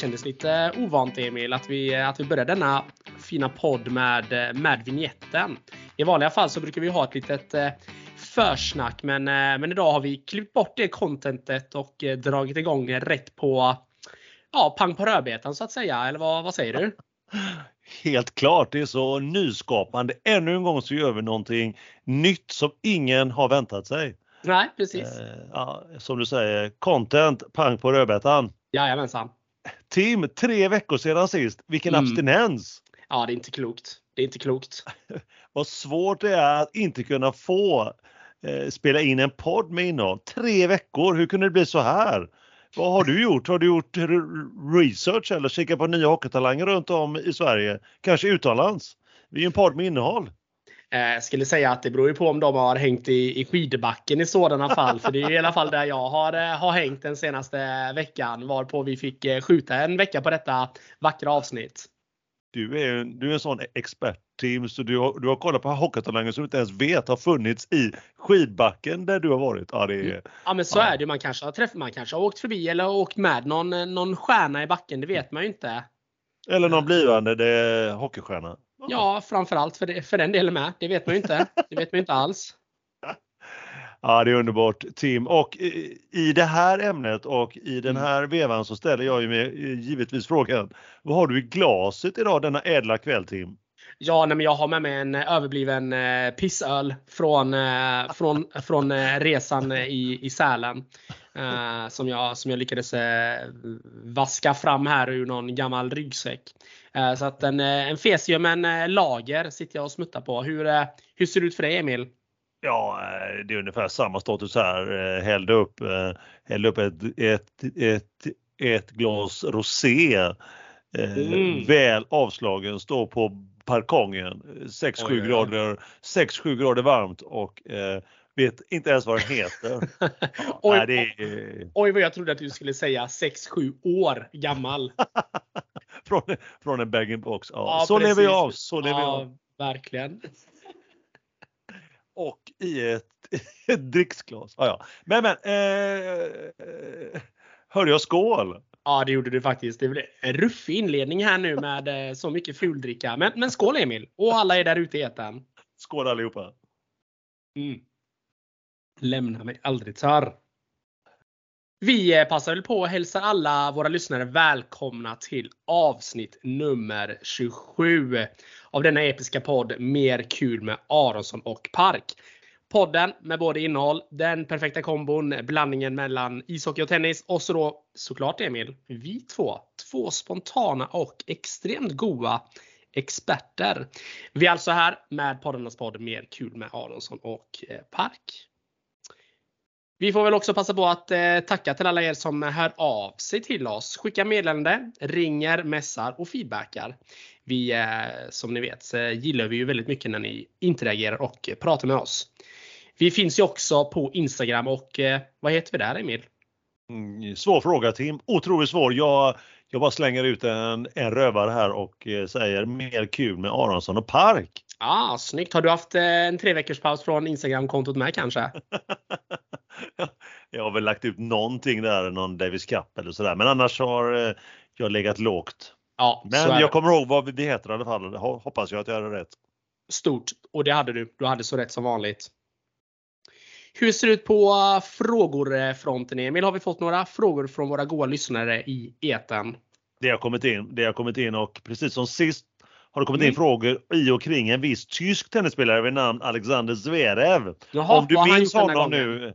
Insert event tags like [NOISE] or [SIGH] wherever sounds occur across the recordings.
kändes lite ovant Emil att vi, att vi började denna fina podd med, med vignetten. I vanliga fall så brukar vi ha ett litet eh, försnack men, eh, men idag har vi klippt bort det contentet och eh, dragit igång rätt på ja, pang på rödbetan så att säga. Eller vad, vad säger du? Helt klart, det är så nyskapande. Ännu en gång så gör vi någonting nytt som ingen har väntat sig. Nej, precis. Eh, ja, som du säger, content, pang på rödbetan. Jajamensan. Tim, tre veckor sedan sist. Vilken mm. abstinens! Ja, det är inte klokt. Det är inte klokt. [LAUGHS] Vad svårt det är att inte kunna få eh, spela in en podd med innehåll. Tre veckor, hur kunde det bli så här? Vad har du gjort? Har du gjort research eller kikat på nya hockeytalanger runt om i Sverige? Kanske utomlands? Vi är en podd med innehåll. Eh, skulle säga att det beror ju på om de har hängt i, i skidbacken i sådana fall. För det är i alla fall där jag har, eh, har hängt den senaste veckan. Varpå vi fick eh, skjuta en vecka på detta vackra avsnitt. Du är, du är en sån expert Tim, så du har, du har kollat på hockeytalanger som du inte ens vet har funnits i skidbacken där du har varit. Ja, det är, ja men så ja. är det. Man kanske har träffat, man kanske har åkt förbi eller åkt med någon, någon stjärna i backen. Det vet man ju inte. Eller någon blivande det, hockeystjärna. Ja, framförallt för, det, för den delen med. Det vet man ju inte. Det vet man ju inte alls. [LAUGHS] Ja, det är underbart Tim. Och i det här ämnet och i den mm. här vevan så ställer jag ju med, givetvis frågan. Vad har du i glaset idag denna ädla kväll Tim? Ja, nej, men jag har med mig en överbliven eh, pissöl från, eh, från, från eh, resan i, i Sälen. Eh, som, jag, som jag lyckades eh, vaska fram här ur någon gammal ryggsäck. Eh, så att en, en Fesium, en lager sitter jag och smuttar på. Hur, hur ser det ut för dig Emil? Ja, det är ungefär samma status här. Hällde upp, hällde upp ett, ett, ett, ett glas rosé. Mm. Väl avslagen, står på balkongen. 6-7 grader, 6-7 grader varmt och eh, vet inte ens vad den heter. [LAUGHS] oj, Nej, är... oj vad jag trodde att du skulle säga 6-7 år gammal. [LAUGHS] från, från en bag-in-box. Ja, ja, så precis. lever jag av. Så lever ja, jag. Verkligen. [LAUGHS] och i ett, ett dricksglas. Ja, ja. Men men. Eh, hörde jag skål? Ja, det gjorde du faktiskt. Det blev en ruffig inledning här nu med eh, så mycket fuldricka. Men, men skål Emil! Och alla är där ute i etern. Skål allihopa! Mm. Lämna mig aldrig Tar. Vi eh, passar väl på att hälsa alla våra lyssnare välkomna till avsnitt nummer 27 av denna episka podd Mer kul med Aronsson och Park. Podden med både innehåll, den perfekta kombon, blandningen mellan ishockey och tennis och så då såklart Emil, vi två. Två spontana och extremt goa experter. Vi är alltså här med poddarnas podd Mer kul med Aronsson och eh, Park. Vi får väl också passa på att eh, tacka till alla er som hör av sig till oss. Skickar meddelande, ringer, messar och feedbackar. Vi, eh, som ni vet, gillar vi ju väldigt mycket när ni interagerar och pratar med oss. Vi finns ju också på Instagram och eh, vad heter vi där Emil? Mm, svår fråga Tim, otroligt svår. Jag, jag bara slänger ut en, en rövare här och eh, säger mer kul med Aronsson och Park. Ah, snyggt! Har du haft eh, en tre veckors paus från Instagram-kontot med kanske? [LAUGHS] jag har väl lagt ut någonting där, någon Davis Cup eller sådär, men annars har eh, jag legat lågt. Ja, men jag kommer ihåg vad vi heter i alla fall. Hoppas jag att jag hade rätt. Stort! Och det hade du. Du hade så rätt som vanligt. Hur ser det ut på frågorfronten Emil? Har vi fått några frågor från våra goda lyssnare i eten? Det har kommit in, det har kommit in och precis som sist har det kommit in mm. frågor i och kring en viss tysk tennisspelare vid namn Alexander Zverev. Jaha, Om du minns honom nu.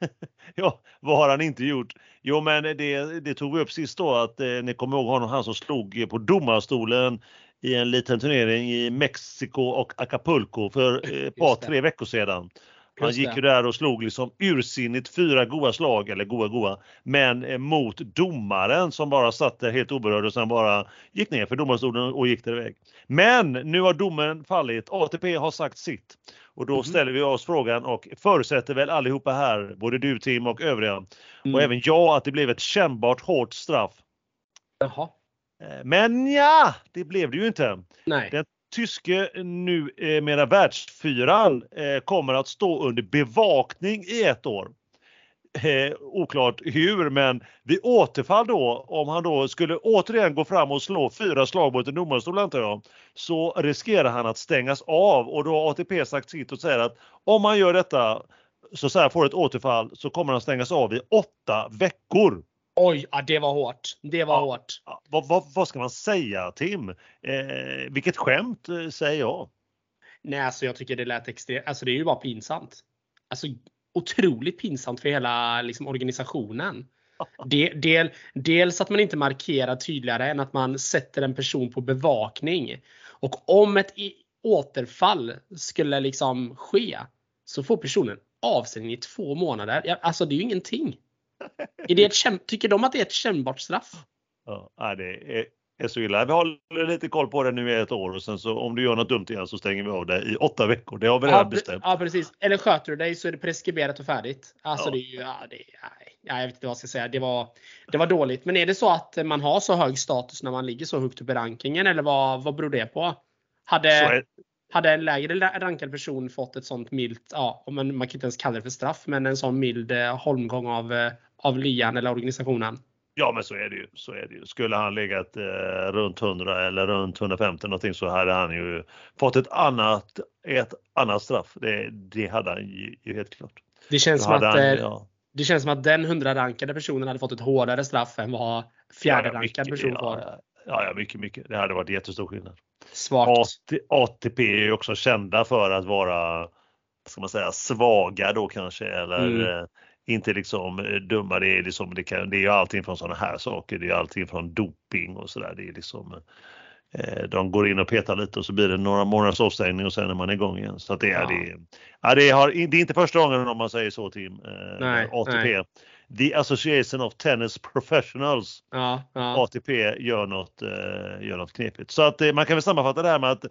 [LAUGHS] ja, vad har han inte gjort? Jo men det, det tog vi upp sist då att eh, ni kommer ihåg honom, han som slog på domarstolen i en liten turnering i Mexiko och Acapulco för eh, ett par, tre veckor sedan. Han gick ju där och slog liksom ursinnigt fyra goa slag, eller goa goa, men eh, mot domaren som bara satt där helt oberörd och sen bara gick ner för domarstolen och gick iväg. Men nu har domen fallit. ATP har sagt sitt. Och då mm. ställer vi oss frågan och förutsätter väl allihopa här, både du Tim och övriga, mm. och även jag, att det blev ett kännbart hårt straff. Jaha. Eh, men ja, det blev det ju inte. Nej. Den tyske nu eh, världsfyran eh, kommer att stå under bevakning i ett år. Eh, oklart hur, men vid återfall då, om han då skulle återigen gå fram och slå fyra slag mot en domarstol antar jag, så riskerar han att stängas av och då har ATP sagt sitt och säger att om han gör detta så, så här, får ett återfall så kommer han stängas av i åtta veckor. Oj, ja, det var hårt. Det var ja, hårt. Ja, vad, vad, vad, ska man säga Tim? Eh, vilket skämt eh, säger jag. Nej, alltså jag tycker det lät extremt. Alltså det är ju bara pinsamt. Alltså otroligt pinsamt för hela liksom, organisationen. [LAUGHS] Del, del, dels att man inte markerar tydligare än att man sätter en person på bevakning. Och om ett återfall skulle liksom ske så får personen avstängning i två månader. Alltså det är ju ingenting. Är det ett, tycker de att det är ett kännbart straff? Ja, det är, är så illa. Vi håller lite koll på det nu i ett år och sen så om du gör något dumt igen så stänger vi av dig i åtta veckor. Det har vi redan ja, bestämt. Ja precis. Eller sköter du dig så är det preskriberat och färdigt. Alltså ja. det är ju, ja, det, nej, jag vet inte vad jag ska säga. Det var, det var dåligt. Men är det så att man har så hög status när man ligger så högt upp i rankingen eller vad, vad beror det på? Hade, hade en lägre rankad person fått ett sånt milt, ja, man, man kan inte ens kalla det för straff, men en sån mild eh, holmgång av, eh, av ligan eller organisationen? Ja men så är det ju. Så är det ju. Skulle han legat eh, runt 100 eller runt 150 någonting så hade han ju fått ett annat, ett annat straff. Det, det hade han ju, ju helt klart. Det känns, som att, han, eh, ja. det känns som att den 100-rankade personen hade fått ett hårdare straff än vad fjärde-rankad ja, person får. Ja, ja, ja, mycket, mycket. Det hade varit jättestor skillnad. Svagt. ATP är ju också kända för att vara, ska man säga, svaga då kanske eller mm. Eh, inte liksom eh, dumma. Det är, liksom, det, kan, det är ju allting från sådana här saker. Det är allting från doping och sådär. Det är liksom eh, de går in och petar lite och så blir det några månaders avstängning och sen är man igång igen. Så att det, är, ja. det, ja, det, har, det är inte första gången om man säger så Tim. Nej, ATP. Nej. The Association of Tennis Professionals. Ja, ja. ATP gör något, gör något knepigt. Så att man kan väl sammanfatta det här med att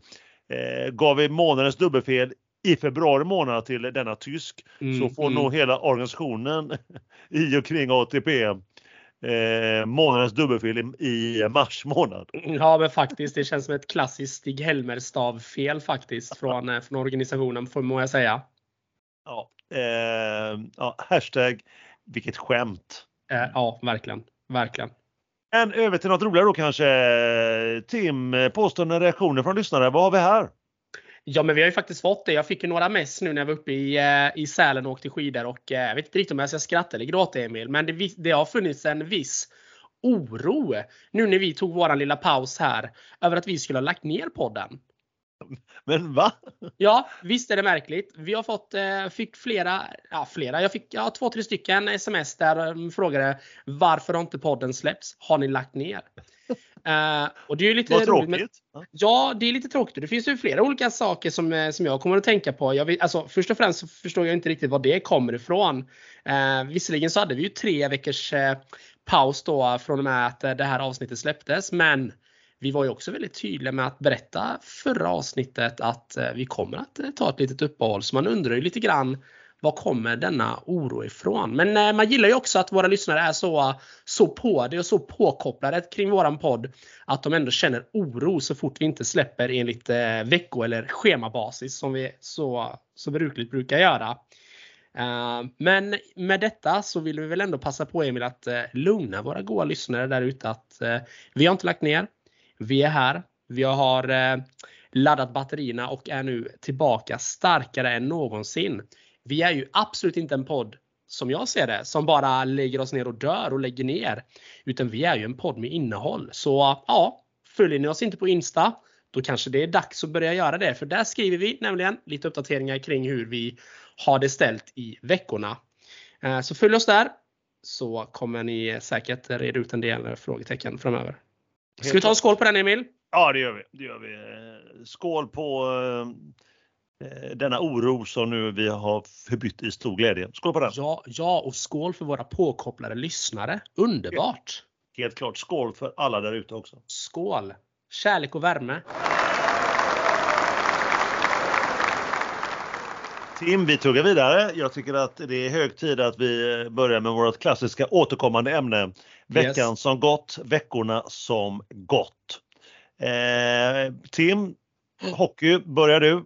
eh, gav vi månadens dubbelfel i februari månad till denna tysk mm, så får mm. nog hela organisationen [LAUGHS] i och kring ATP eh, månadens dubbelfel i, i, mars månad. Ja men faktiskt, det känns som ett klassiskt Stig Helmer-stavfel faktiskt från, eh, från organisationen får man säga. Ja, eh, ja, hashtag vilket skämt. Eh, ja, verkligen. Verkligen. Men över till något roligare då kanske. Tim, påstående reaktioner från lyssnare. Vad har vi här? Ja men vi har ju faktiskt fått det. Jag fick ju några mess nu när jag var uppe i, eh, i Sälen och åkte skidor och eh, jag vet inte riktigt om jag ska skratta eller gråta Emil. Men det, det har funnits en viss oro nu när vi tog våran lilla paus här över att vi skulle ha lagt ner podden. [LAUGHS] Men va? Ja, visst är det märkligt. Vi har fått, eh, fick flera, ja flera, jag fick ja, två, tre stycken sms där de frågade varför har inte podden släppts? Har ni lagt ner? Uh, [LAUGHS] och det är ju lite Vad roligt. Med, ja, det är lite tråkigt. Det finns ju flera olika saker som, eh, som jag kommer att tänka på. Jag vill, alltså, först och främst så förstår jag inte riktigt var det kommer ifrån. Uh, visserligen så hade vi ju tre veckors uh, paus då från och med att det här avsnittet släpptes. Men vi var ju också väldigt tydliga med att berätta förra avsnittet att eh, vi kommer att eh, ta ett litet uppehåll. Så man undrar ju lite grann var kommer denna oro ifrån? Men eh, man gillar ju också att våra lyssnare är så, så på det och så påkopplade kring våran podd att de ändå känner oro så fort vi inte släpper enligt vecko eller schemabasis som vi så, så brukligt brukar göra. Men med detta så vill vi väl ändå passa på Emil att lugna våra goa lyssnare där ute att vi har inte lagt ner. Vi är här. Vi har eh, laddat batterierna och är nu tillbaka starkare än någonsin. Vi är ju absolut inte en podd som jag ser det, som bara lägger oss ner och dör och lägger ner. Utan vi är ju en podd med innehåll. Så ja, följer ni oss inte på Insta, då kanske det är dags att börja göra det. För där skriver vi nämligen lite uppdateringar kring hur vi har det ställt i veckorna. Eh, så följ oss där så kommer ni säkert reda ut en del frågetecken framöver. Ska vi ta en skål på den Emil? Ja det gör vi. Det gör vi. Skål på Eh, denna oro som nu vi har förbytt i stor glädje. Skål på den! Ja, ja och skål för våra påkopplade lyssnare. Underbart! Helt, helt klart. Skål för alla där ute också. Skål! Kärlek och värme. Tim, vi tuggar vidare. Jag tycker att det är hög tid att vi börjar med vårt klassiska återkommande ämne. Veckan yes. som gått, veckorna som gått. Eh, Tim, hockey, börjar du.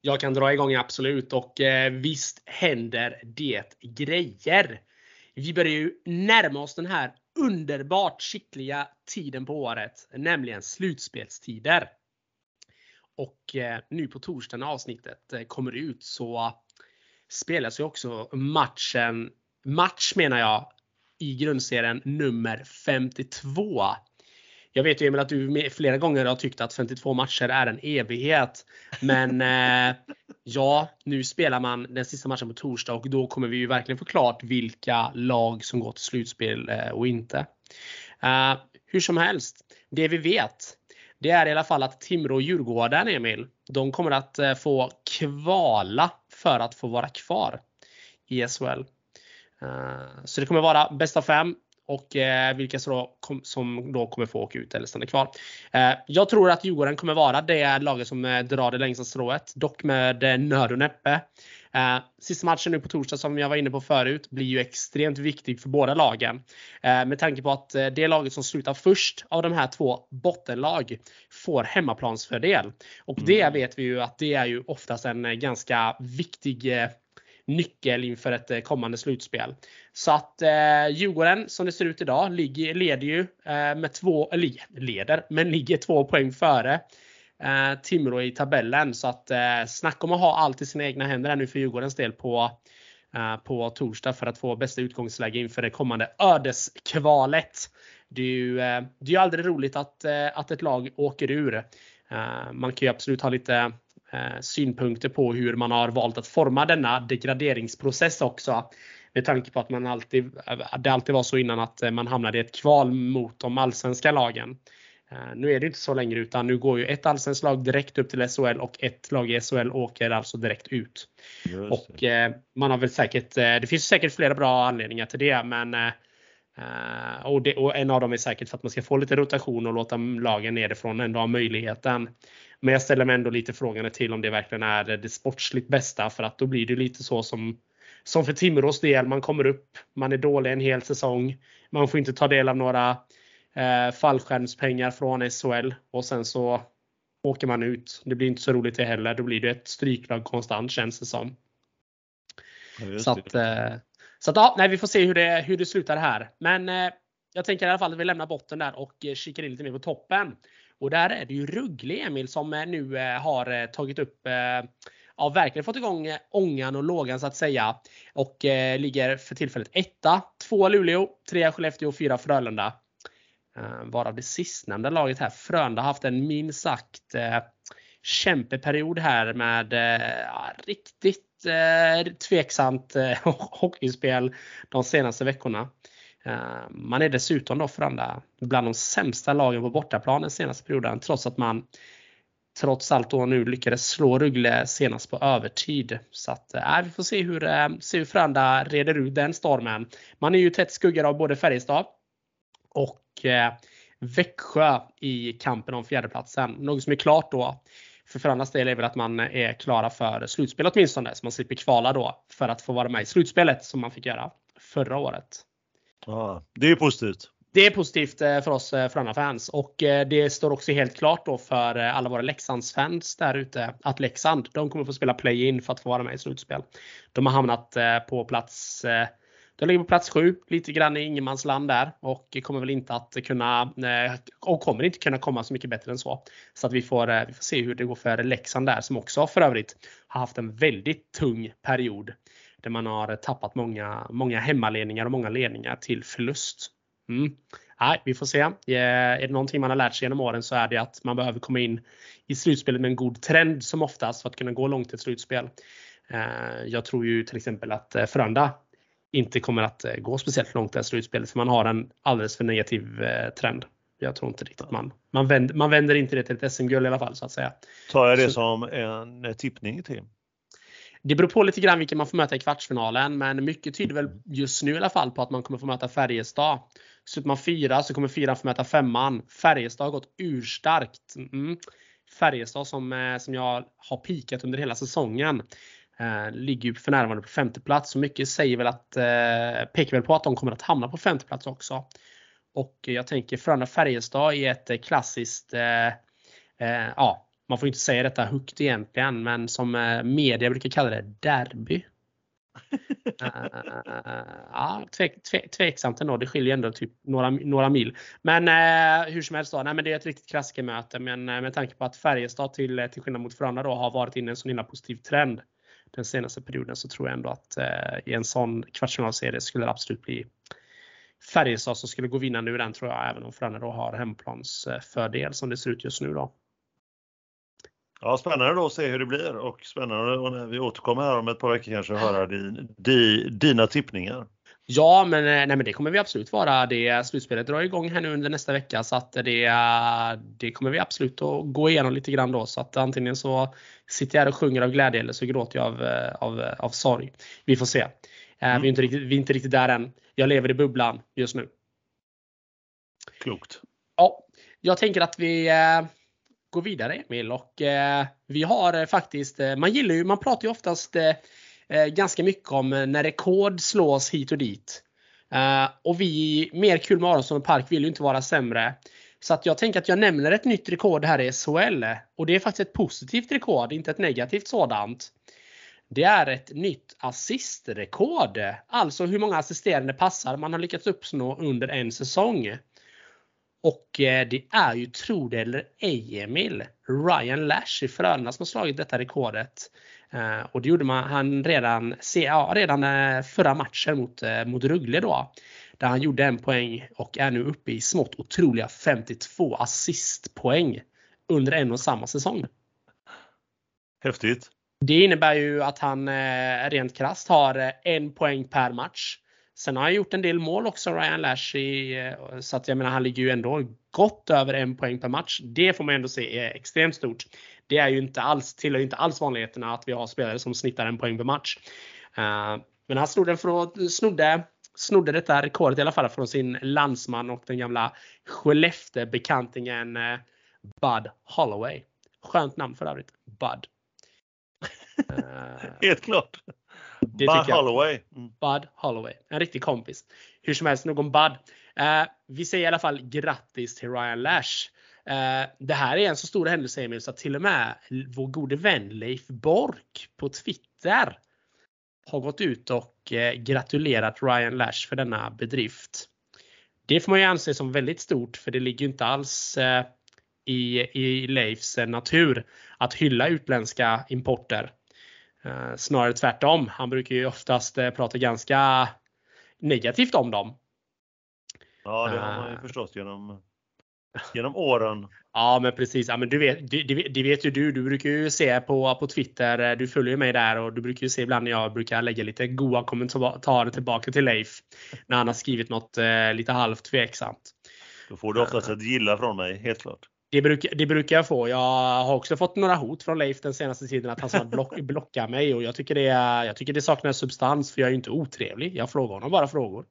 Jag kan dra igång absolut och eh, visst händer det grejer. Vi börjar ju närma oss den här underbart skickliga tiden på året, nämligen slutspelstider. Och eh, nu på torsdag när avsnittet eh, kommer ut så spelas ju också matchen, match menar jag, i grundserien nummer 52. Jag vet ju Emil att du flera gånger har tyckt att 52 matcher är en evighet. Men [LAUGHS] eh, ja, nu spelar man den sista matchen på torsdag och då kommer vi ju verkligen få klart vilka lag som går till slutspel och inte. Hur som helst, det vi vet det är i alla fall att Timrå och Djurgården, Emil, de kommer att eh, få kvala för att få vara kvar i SHL. Eh, så det kommer vara bästa fem och eh, vilka som då, kommer få åka ut eller stanna kvar. Jag tror att Djurgården kommer vara det laget som drar det längsta strået, dock med nöd och näppe. Eh, sista matchen nu på torsdag som jag var inne på förut blir ju extremt viktig för båda lagen. Eh, med tanke på att eh, det laget som slutar först av de här två bottenlag får hemmaplansfördel. Och det mm. vet vi ju att det är ju oftast en eh, ganska viktig nyckel inför ett eh, kommande slutspel. Så att eh, Djurgården som det ser ut idag ligger, leder ju eh, med två, eller leder, men ligger två poäng före eh, Timrå i tabellen. Så att eh, snacka om att ha allt i sina egna händer här nu för Djurgårdens del på eh, på torsdag för att få bästa utgångsläge inför det kommande ödeskvalet. Det är ju, eh, det är ju aldrig roligt att, eh, att ett lag åker ur. Eh, man kan ju absolut ha lite Eh, synpunkter på hur man har valt att forma denna degraderingsprocess också. Med tanke på att man alltid, eh, det alltid var så innan att man hamnade i ett kval mot de allsvenska lagen. Eh, nu är det inte så längre utan nu går ju ett allsvenskt lag direkt upp till SHL och ett lag i SHL åker alltså direkt ut. Och man har väl säkert, det finns säkert flera bra anledningar till det men och, det, och en av dem är säkert för att man ska få lite rotation och låta lagen nerifrån ändå ha möjligheten. Men jag ställer mig ändå lite frågande till om det verkligen är det sportsligt bästa för att då blir det lite så som som för Timrås del, man kommer upp, man är dålig en hel säsong. Man får inte ta del av några eh, fallskärmspengar från SHL och sen så åker man ut. Det blir inte så roligt det heller. Då blir det ett stryklag konstant känns det som. Ja, så att, eh, så att ja, nej, vi får se hur det, hur det slutar här. Men eh, jag tänker i alla fall att vi lämnar botten där och eh, kikar in lite mer på toppen. Och där är det ju Rögle Emil som nu har tagit upp ja, verkligen fått igång ångan och lågan så att säga. Och eh, ligger för tillfället etta. Två Luleå, tre Skellefteå och fyra Frölunda. Eh, varav det sistnämnda laget här, Frölunda, har haft en minst sagt eh, kämpeperiod här med eh, riktigt eh, tveksamt eh, [LAUGHS] hockeyspel de senaste veckorna. Eh, man är dessutom då Frölunda bland de sämsta lagen på bortaplan den senaste perioden trots att man trots allt då nu lyckades slå Rögle senast på övertid. Så att äh, vi får se hur, äh, se hur Frölunda reder ut den stormen. Man är ju tätt skuggad av både Färjestad och Växjö i kampen om fjärdeplatsen. Något som är klart då för Frölundas del är väl att man är klara för slutspel åtminstone. Så man slipper kvala då för att få vara med i slutspelet som man fick göra förra året. Ja, det är positivt. Det är positivt eh, för oss eh, Frölunda-fans och eh, det står också helt klart då för alla våra Leksands-fans där ute att Leksand, de kommer få spela play-in för att få vara med i slutspel. De har hamnat på plats de ligger på plats 7, lite grann i ingenmansland där och kommer väl inte att kunna eh, och kommer inte kunna komma så mycket bättre än så. Så att vi får, eh, vi får se hur det går för Leksand där som också för övrigt har haft en väldigt tung period där man har tappat många, många hemmaledningar och många ledningar till förlust. Mm. Nej, vi får se. Eh, är det någonting man har lärt sig genom åren så är det att man behöver komma in i slutspelet med en god trend som oftast för att kunna gå långt i ett slutspel. Jag tror ju till exempel att Frölunda inte kommer att eh, gå speciellt långt i slutspelet för man har en alldeles för negativ trend. Jag tror inte riktigt man, man, vänder, man vänder inte det till ett SM-guld i alla fall så att säga. Tar jag det så, som en tippning Tim? Det beror på lite grann vilka man får möta i kvartsfinalen, men mycket tyder väl just nu i alla fall på att man kommer få möta Färjestad. Slutar man fyra så kommer fyran få möta femman. Färjestad har gått urstarkt. Mm. Färjestad som, eh, som jag har pikat under hela säsongen. Eh, ligger ju för närvarande på femte plats. Så mycket säger väl att, eh, pekar väl på att de kommer att hamna på femte plats också. Och jag tänker Frölunda-Färjestad är ett klassiskt eh, eh, ja, man får inte säga detta högt egentligen, men som eh, media brukar kalla det, derby. [LAUGHS] ja, tvek, tvek, tveksamt ändå. Det skiljer ändå typ några, några mil. Men uh, hur som helst då, nej, men det är ett riktigt klassikermöte. Men uh, med tanke på att Färjestad till, till skillnad mot Frölunda då har varit inne i en så himla positiv trend den senaste perioden så tror jag ändå att eh, i en sån kvartsfinalserie skulle det absolut bli Färjestad som skulle gå vinnande ur den tror jag, även om Frölunda då har hemplansfördel som det ser ut just nu då. Ja, spännande då att se hur det blir och spännande och när vi återkommer här om ett par veckor kanske höra din, di, dina tippningar. Ja, men, nej, men det kommer vi absolut vara. Det slutspelet drar igång här nu under nästa vecka så att det, det kommer vi absolut att gå igenom lite grann då. Så att antingen så sitter jag här och sjunger av glädje eller så gråter jag av, av, av sorg. Vi får se. Mm. Vi, är inte riktigt, vi är inte riktigt där än. Jag lever i bubblan just nu. Klokt. Ja, jag tänker att vi eh, går vidare Emil och eh, vi har eh, faktiskt, eh, man gillar ju, man pratar ju oftast eh, eh, Eh, ganska mycket om eh, när rekord slås hit och dit. Eh, och vi, mer kul med Aronsson och Park vill ju inte vara sämre. Så att jag tänker att jag nämner ett nytt rekord här i SHL. Och det är faktiskt ett positivt rekord, inte ett negativt sådant. Det är ett nytt assistrekord. Alltså hur många assisterande passar man har lyckats uppnå under en säsong. Och det är ju, tro det eller ej Emil, Ryan Lash i Frölunda som har slagit detta rekordet. Eh, och det gjorde man, han redan, ja, redan eh, förra matchen mot, mot Rögle då. Där han gjorde en poäng och är nu uppe i smått otroliga 52 assistpoäng under en och samma säsong. Häftigt. Det innebär ju att han rent krast har en poäng per match. Sen har han gjort en del mål också, Ryan Lash. så att jag menar, han ligger ju ändå gott över en poäng per match. Det får man ändå se är extremt stort. Det är ju inte alls, tillhör inte alls vanligheterna att vi har spelare som snittar en poäng per match. Uh, men han snodde, från, snodde, snodde detta rekordet i alla fall från sin landsman och den gamla Skellefteå-bekantingen uh, Bud Holloway. Skönt namn för övrigt. Bud. [LAUGHS] Helt klart. Bud Holloway. Mm. Bud Holloway. En riktig kompis. Hur som helst, nog om Bud. Uh, vi säger i alla fall grattis till Ryan Lash. Uh, det här är en så stor händelse Emil så att till och med vår gode vän Leif Bork på Twitter har gått ut och uh, gratulerat Ryan Lash för denna bedrift. Det får man ju anse som väldigt stort för det ligger inte alls i, i Leifs natur att hylla utländska importer. Eh, snarare tvärtom. Han brukar ju oftast eh, prata ganska negativt om dem. Ja, det har man ju förstått genom, genom åren. Ja, men precis. Ja, men du vet, det, det vet ju du. Du brukar ju se på, på Twitter. Du följer mig där och du brukar ju se ibland när jag brukar lägga lite goa kommentarer tillbaka till Leif. När han har skrivit något eh, lite halvt tveksamt. Då får du oftast ett gilla från mig, helt klart. Det brukar, det brukar jag få. Jag har också fått några hot från Leif den senaste tiden att han ska block, [LAUGHS] blocka mig och jag tycker, det, jag tycker det saknar substans för jag är ju inte otrevlig. Jag frågar honom bara frågor.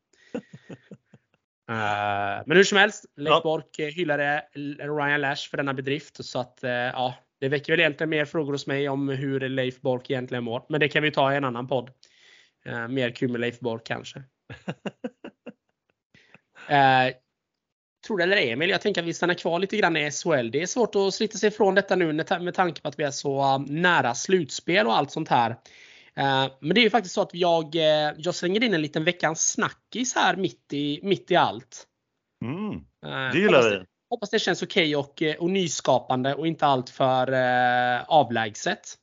Uh, men hur som helst, Leif ja. Bork hyllade Ryan Lash för denna bedrift så att uh, ja, det väcker väl egentligen mer frågor hos mig om hur Leif Bork egentligen mår. Men det kan vi ta i en annan podd. Mer kul med Leif Bork kanske. [LAUGHS] Tror det eller Emil, jag tänker att vi stannar kvar lite grann i SHL. Det är svårt att slita sig ifrån detta nu med tanke på att vi är så um, nära slutspel och allt sånt här. Uh, men det är ju faktiskt så att jag, uh, jag slänger in en liten veckans snackis här mitt i, mitt i allt. Mm, uh, det gillar vi. Hoppas det känns okej okay och, och nyskapande och inte allt för avlägset.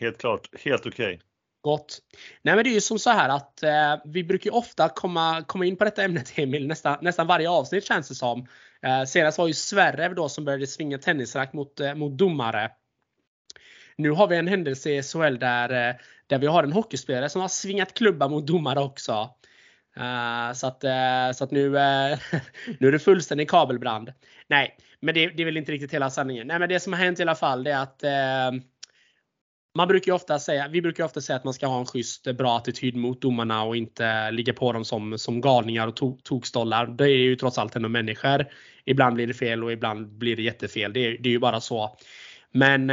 Helt klart, helt okej. Okay. Gott. Nej men det är ju som så här att eh, vi brukar ju ofta komma, komma in på detta ämnet [LAUGHS] Emil nästan, nästan varje avsnitt känns det som. Eh, senast var ju Sverre då som började svinga tennisrack mot, eh, mot domare. Nu har vi en händelse i SHL där, eh, där vi har en hockeyspelare som har svingat klubba mot domare också. Uh, så att, uh, så att nu, uh, [LAUGHS] nu är det fullständig kabelbrand. Nej, men det, det, är väl inte riktigt hela sanningen. Nej, men det som har hänt i alla fall det är att man brukar ofta säga, vi brukar ofta säga att man ska ha en schysst, bra attityd mot domarna och inte ligga på dem som, som galningar och to, tokstollar. Det är ju trots allt ändå människor. Ibland blir det fel och ibland blir det jättefel. Det, det är ju bara så. Men,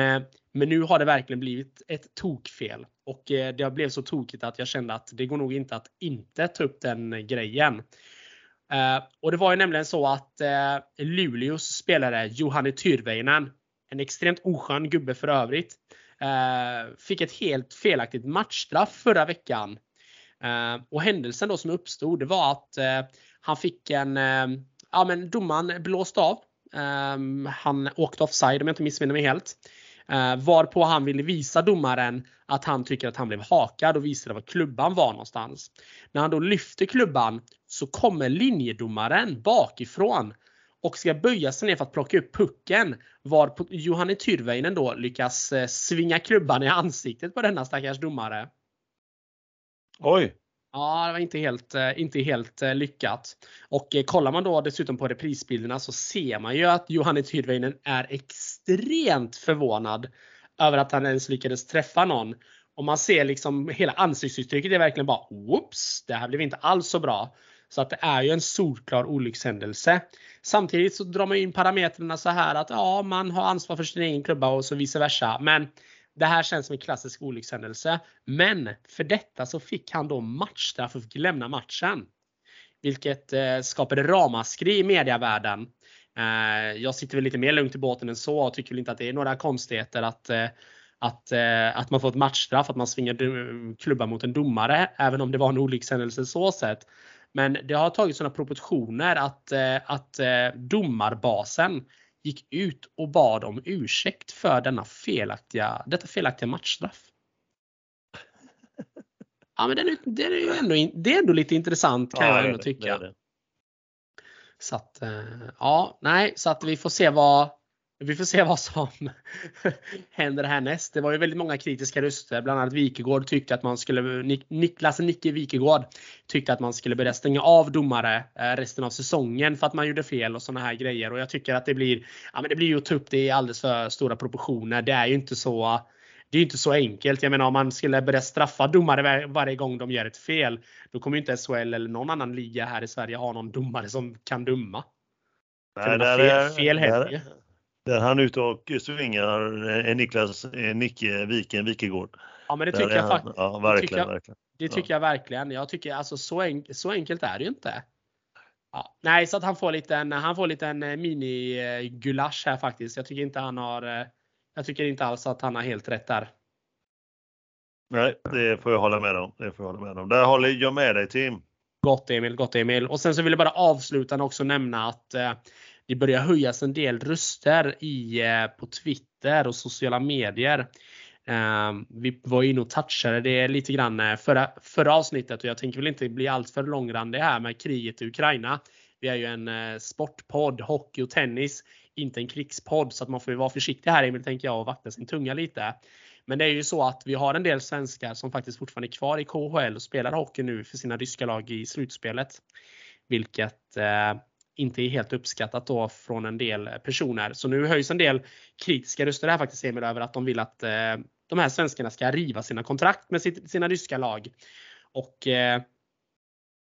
men nu har det verkligen blivit ett tokfel. Och eh, det har blivit så tokigt att jag kände att det går nog inte att inte ta upp den grejen. Eh, och det var ju nämligen så att eh, Luleås spelare Johanne Tyrväinen, en extremt oskön gubbe för övrigt, fick ett helt felaktigt matchstraff förra veckan. Och händelsen då som uppstod det var att han fick en, ja men domaren blåst av. han åkte offside om jag inte missminner mig helt varpå han ville visa domaren att han tycker att han blev hakad och visade var klubban var någonstans. När han då lyfter klubban så kommer linjedomaren bakifrån och ska böja sig ner för att plocka upp pucken. Var Johanne Tyrväinen då lyckas svinga klubban i ansiktet på denna stackars domare. Oj! Ja, det var inte helt, eh, inte helt eh, lyckat. Och eh, kollar man då dessutom på reprisbilderna så ser man ju att Johanne Tyrväinen är extremt förvånad över att han ens lyckades träffa någon. Och man ser liksom hela ansiktsuttrycket är verkligen bara Whoops! Det här blev inte alls så bra. Så att det är ju en solklar olyckshändelse. Samtidigt så drar man in parametrarna så här att ja, man har ansvar för sin egen klubba och så vice versa. Men det här känns som en klassisk olyckshändelse. Men för detta så fick han då matchstraff och fick lämna matchen. Vilket eh, skapade ramaskri i mediavärlden. Eh, jag sitter väl lite mer lugnt i båten än så och tycker väl inte att det är några konstigheter att eh, att, eh, att man får ett matchstraff, att man svingar klubban mot en domare, även om det var en olyckshändelse så sett. Men det har tagit sådana proportioner att, att domarbasen gick ut och bad om ursäkt för denna felaktiga, detta felaktiga matchstraff. Ja men det är, det är, ändå, det är ändå lite intressant kan ja, jag ändå tycka. Det det. Så att, eh, ja, nej, så att vi får se vad, vi får se vad som [LAUGHS] händer härnäst. Det var ju väldigt många kritiska röster. Bland annat Wikegård tyckte att man skulle, Niklas Nicke Wikegård tyckte att man skulle börja stänga av domare eh, resten av säsongen för att man gjorde fel och sådana här grejer. Och jag tycker att det blir, ja men det blir ju att ta upp det i alldeles för stora proportioner. Det är ju inte så det är inte så enkelt. Jag menar om man skulle börja straffa domare varje gång de gör ett fel. Då kommer inte SHL eller någon annan liga här i Sverige ha någon domare som kan döma. Nej, det är, fel, fel där han ute och svingar är Niklas Nicke Viken Wikegård. Ja men det tycker jag faktiskt. Ja verkligen. Det tycker jag, det tycker jag verkligen. Jag tycker alltså så, enk så enkelt är det ju inte. Ja, nej, så att han får lite en, han får lite en eh, mini-gulasch här faktiskt. Jag tycker inte han har, eh, jag tycker inte alls att han har helt rätt där. Nej, det får jag hålla med om. Det får jag hålla med om. Där håller jag med dig Tim. Gott Emil, gott Emil. Och sen så vill jag bara avsluta och också nämna att eh, det börjar höjas en del röster i, eh, på Twitter och sociala medier. Ehm, vi var inne och touchade det lite grann eh, förra, förra avsnittet och jag tänker väl inte bli alltför långrandig här med kriget i Ukraina. Vi är ju en eh, sportpodd, hockey och tennis, inte en krigspodd så att man får ju vara försiktig här Emil tänker jag och vakta sin tunga lite. Men det är ju så att vi har en del svenskar som faktiskt fortfarande är kvar i KHL och spelar hockey nu för sina ryska lag i slutspelet. Vilket eh, inte är helt uppskattat då från en del personer. Så nu höjs en del kritiska röster här faktiskt Emil över att de vill att eh, de här svenskarna ska riva sina kontrakt med sitt, sina ryska lag. Och eh,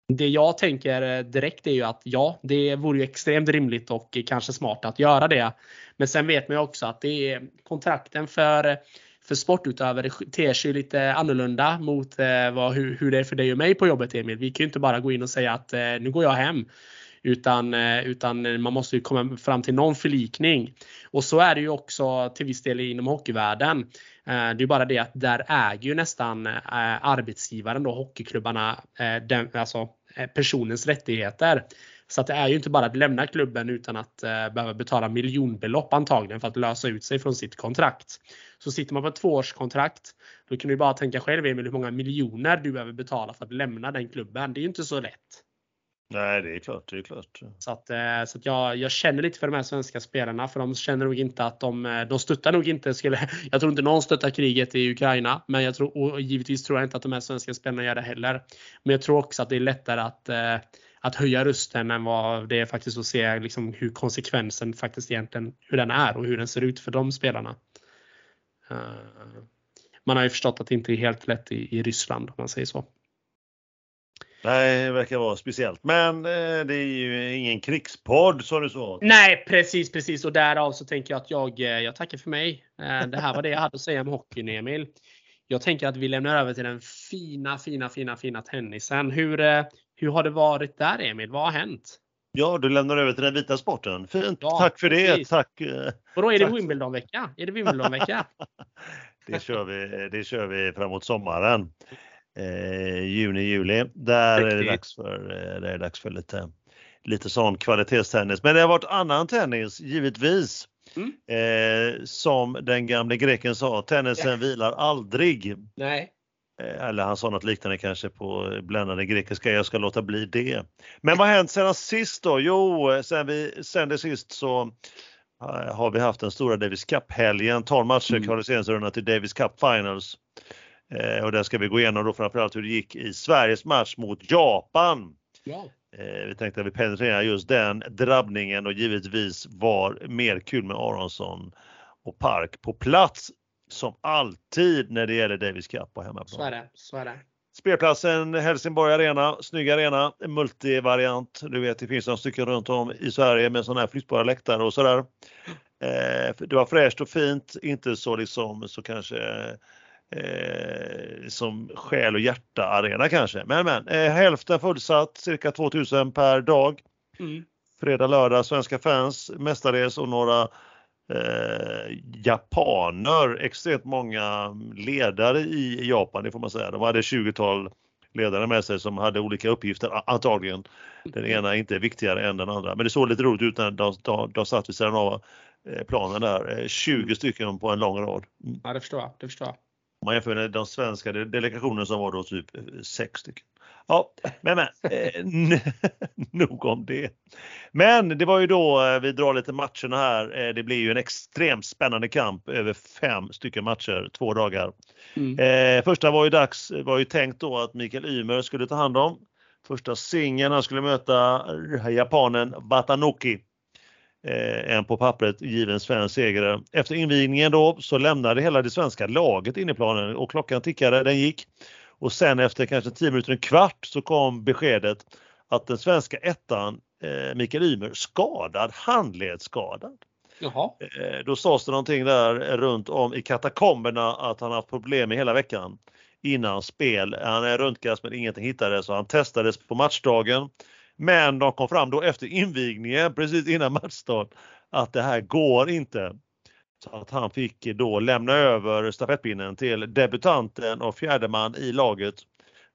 det jag tänker direkt är ju att ja, det vore ju extremt rimligt och kanske smart att göra det. Men sen vet man ju också att det är kontrakten för för sportutövare ter sig lite annorlunda mot eh, vad, hur, hur det är för dig och mig på jobbet Emil. Vi kan ju inte bara gå in och säga att eh, nu går jag hem. Utan, eh, utan man måste ju komma fram till någon förlikning. Och så är det ju också till viss del inom hockeyvärlden. Eh, det är bara det att där äger ju nästan eh, arbetsgivaren då hockeyklubbarna den, alltså Eh, personens rättigheter. Så att det är ju inte bara att lämna klubben utan att eh, behöva betala miljonbelopp antagligen för att lösa ut sig från sitt kontrakt. Så sitter man på ett tvåårskontrakt, då kan du bara tänka själv Emil hur många miljoner du behöver betala för att lämna den klubben. Det är ju inte så lätt. Nej, det är klart. Det är klart. Så, att, eh, så att jag, jag känner lite för de här svenska spelarna för de känner nog inte att de, eh, de stöttar nog inte, skulle, [LAUGHS] jag tror inte någon stöttar kriget i Ukraina. Men jag tror, och givetvis tror jag inte att de här svenska spelarna gör det heller. Men jag tror också att det är lättare att, eh, att höja rösten än vad det är faktiskt att se liksom hur konsekvensen faktiskt egentligen, hur den är och hur den ser ut för de spelarna. Man har ju förstått att det inte är helt lätt i, i Ryssland om man säger så. Nej, det verkar vara speciellt. Men eh, det är ju ingen krigspodd som du sa. Nej, precis, precis. Och därav så tänker jag att jag, eh, jag tackar för mig. Eh, det här var det jag hade att säga om hockeyn, Emil. Jag tänker att vi lämnar över till den fina, fina, fina, fina tennisen. Hur, eh, hur har det varit där, Emil? Vad har hänt? Ja, du lämnar över till den vita sporten. Fint, ja, tack för det. Tack. Och då är det Wimbledon-vecka? Är det Wimbledon-vecka? [LAUGHS] det, kör vi, det kör vi framåt sommaren. Eh, juni, juli. Där är det dags för, eh, där är det dags för lite, lite sån kvalitetstennis. Men det har varit annan tennis, givetvis. Mm. Eh, som den gamle greken sa, tennisen ja. vilar aldrig. Nej. Eh, eller han sa något liknande kanske på bländande grekiska, jag ska låta bli det. Men vad har hänt sedan sist då? Jo, sen, vi, sen det sist så eh, har vi haft den stora Davis Cup-helgen, 12 matcher mm. kvalificeringsrunda till Davis Cup Finals. Eh, och där ska vi gå igenom då framförallt hur det gick i Sveriges match mot Japan. Ja. Eh, vi tänkte att vi penetrerar just den drabbningen och givetvis var mer kul med Aronsson och Park på plats som alltid när det gäller Davis Cup på hemmaplan. Så är det. Så är det. Spelplatsen Helsingborg Arena, snygg arena, multivariant. Du vet det finns några stycken runt om i Sverige med sådana här flyttbara läktare och sådär. Eh, det var fräscht och fint, inte så liksom så kanske eh, som själ och hjärta arena kanske. Men men eh, hälften fullsatt, cirka 2000 per dag. Mm. Fredag, lördag, svenska fans mestadels och några eh, japaner, extremt många ledare i Japan, det får man säga. De hade 20-tal ledare med sig som hade olika uppgifter antagligen. Den mm. ena är inte viktigare än den andra. Men det såg lite roligt ut när de, de, de satt vid sidan av eh, planen där. 20 eh, stycken på en lång rad. Mm. Ja, det förstår jag. Det förstår jag. Man jämför med den svenska delegationen som var då typ sex stycken. Ja, men, men eh, [LAUGHS] nog om det. Men det var ju då eh, vi drar lite matcherna här. Eh, det blir ju en extremt spännande kamp över fem stycken matcher, två dagar. Mm. Eh, första var ju dags, var ju tänkt då att Mikael Ymer skulle ta hand om. Första singeln, han skulle möta japanen Watanoki. Eh, en på pappret given svensk seger. Efter invigningen då så lämnade hela det svenska laget in i planen och klockan tickade, den gick. Och sen efter kanske 10 minuter, en kvart så kom beskedet att den svenska ettan eh, Mikael Ymer skadad, handledsskadad. Jaha. Eh, då sades det någonting där runt om i katakomberna att han haft problem med hela veckan innan spel. Han är röntgades men ingenting hittades så han testades på matchdagen. Men de kom fram då efter invigningen, precis innan matchstart, att det här går inte. Så att han fick då lämna över stafettpinnen till debutanten och fjärdeman i laget,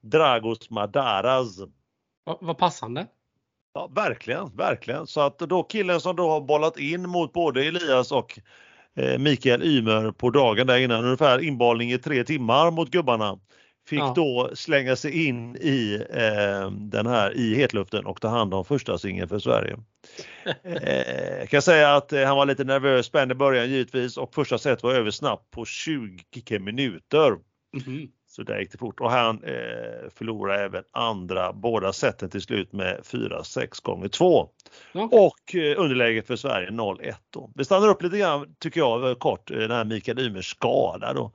Dragos Madaras. Vad passande. Ja, verkligen, verkligen. Så att då killen som då har bollat in mot både Elias och eh, Mikael Ymer på dagen där innan, ungefär inbollning i tre timmar mot gubbarna fick ja. då slänga sig in i eh, den här i hetluften och ta hand om första singeln för Sverige. [LAUGHS] eh, kan säga att eh, han var lite nervös, spänd i början givetvis och första set var över snabbt på 20 minuter. Mm -hmm. Så där gick det fort och han eh, förlorade även andra båda seten till slut med 4-6 gånger 2. Okay. Och eh, underläget för Sverige 0-1. Vi stannar upp lite grann tycker jag kort, eh, den här Mikael Ymers skada då.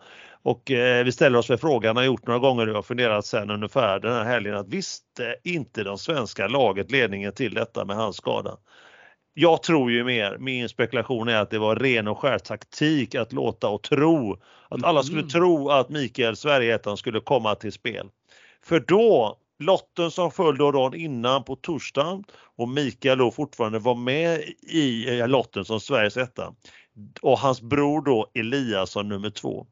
Och eh, vi ställer oss med frågan, har gjort några gånger nu och funderat sen ungefär den här helgen att visste inte de svenska laget ledningen till detta med hans skada? Jag tror ju mer, min spekulation är att det var ren och skär taktik att låta och tro att alla skulle mm. tro att Mikael Sverigeettan skulle komma till spel. För då, lotten som föll då dagen innan på torsdagen och Mikael då fortfarande var med i lotten som Sveriges etta och hans bror då Eliasson nummer två.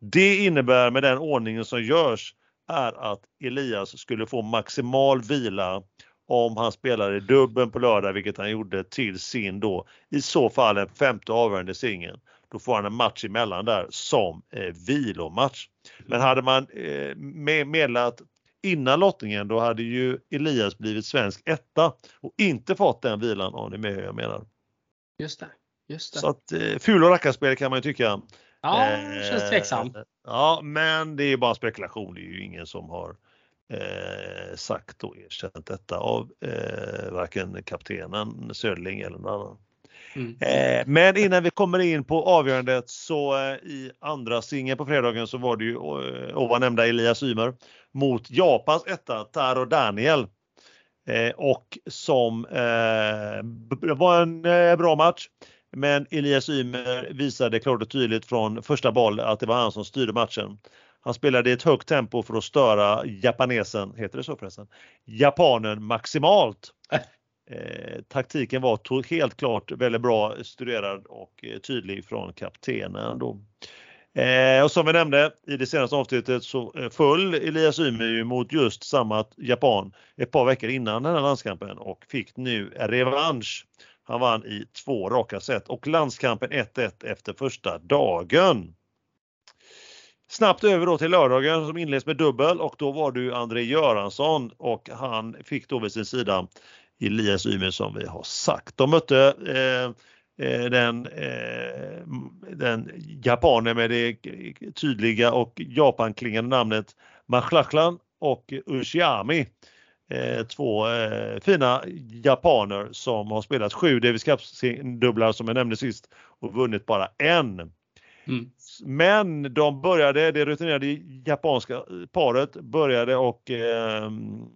Det innebär med den ordningen som görs är att Elias skulle få maximal vila om han spelade dubben på lördag, vilket han gjorde till sin då i så fall en femte avgörande singel. Då får han en match emellan där som eh, vilomatch. Men hade man eh, meddelat innan lottningen då hade ju Elias blivit svensk etta och inte fått den vilan om ni är med hur jag menar. Just det. Just det. Så att eh, ful och rackarspel kan man ju tycka. Ja, det känns tveksam. Eh, ja, men det är bara spekulation. Det är ju ingen som har eh, sagt och erkänt detta av eh, varken kaptenen Söderling eller någon annan. Mm. Eh, men innan vi kommer in på avgörandet så eh, i andra singeln på fredagen så var det ju eh, ovan nämnda Elias Ymer mot Japans etta Taro Daniel. Eh, och som eh, var en eh, bra match. Men Elias Ymer visade klart och tydligt från första boll att det var han som styrde matchen. Han spelade i ett högt tempo för att störa japanesen, heter det så förresten? Japanen maximalt. [LAUGHS] Eh, taktiken var helt klart väldigt bra studerad och eh, tydlig från kaptenen. Då. Eh, och som vi nämnde i det senaste avsnittet så eh, föll Elias Ymer mot just samma japan ett par veckor innan den här landskampen och fick nu revansch. Han vann i två raka set och landskampen 1-1 efter första dagen. Snabbt över då till lördagen som inleds med dubbel och då var du André Göransson och han fick då vid sin sida Elias Ymer som vi har sagt. De mötte eh, eh den, eh, den japanen med det tydliga och japanklingande namnet Machlachlan och Ushiami. Eh, två fina japaner som har spelat sju Davis Cup-dubblar som jag nämnde sist och vunnit bara en. Mm. Men de började, det rutinerade japanska paret började och eh,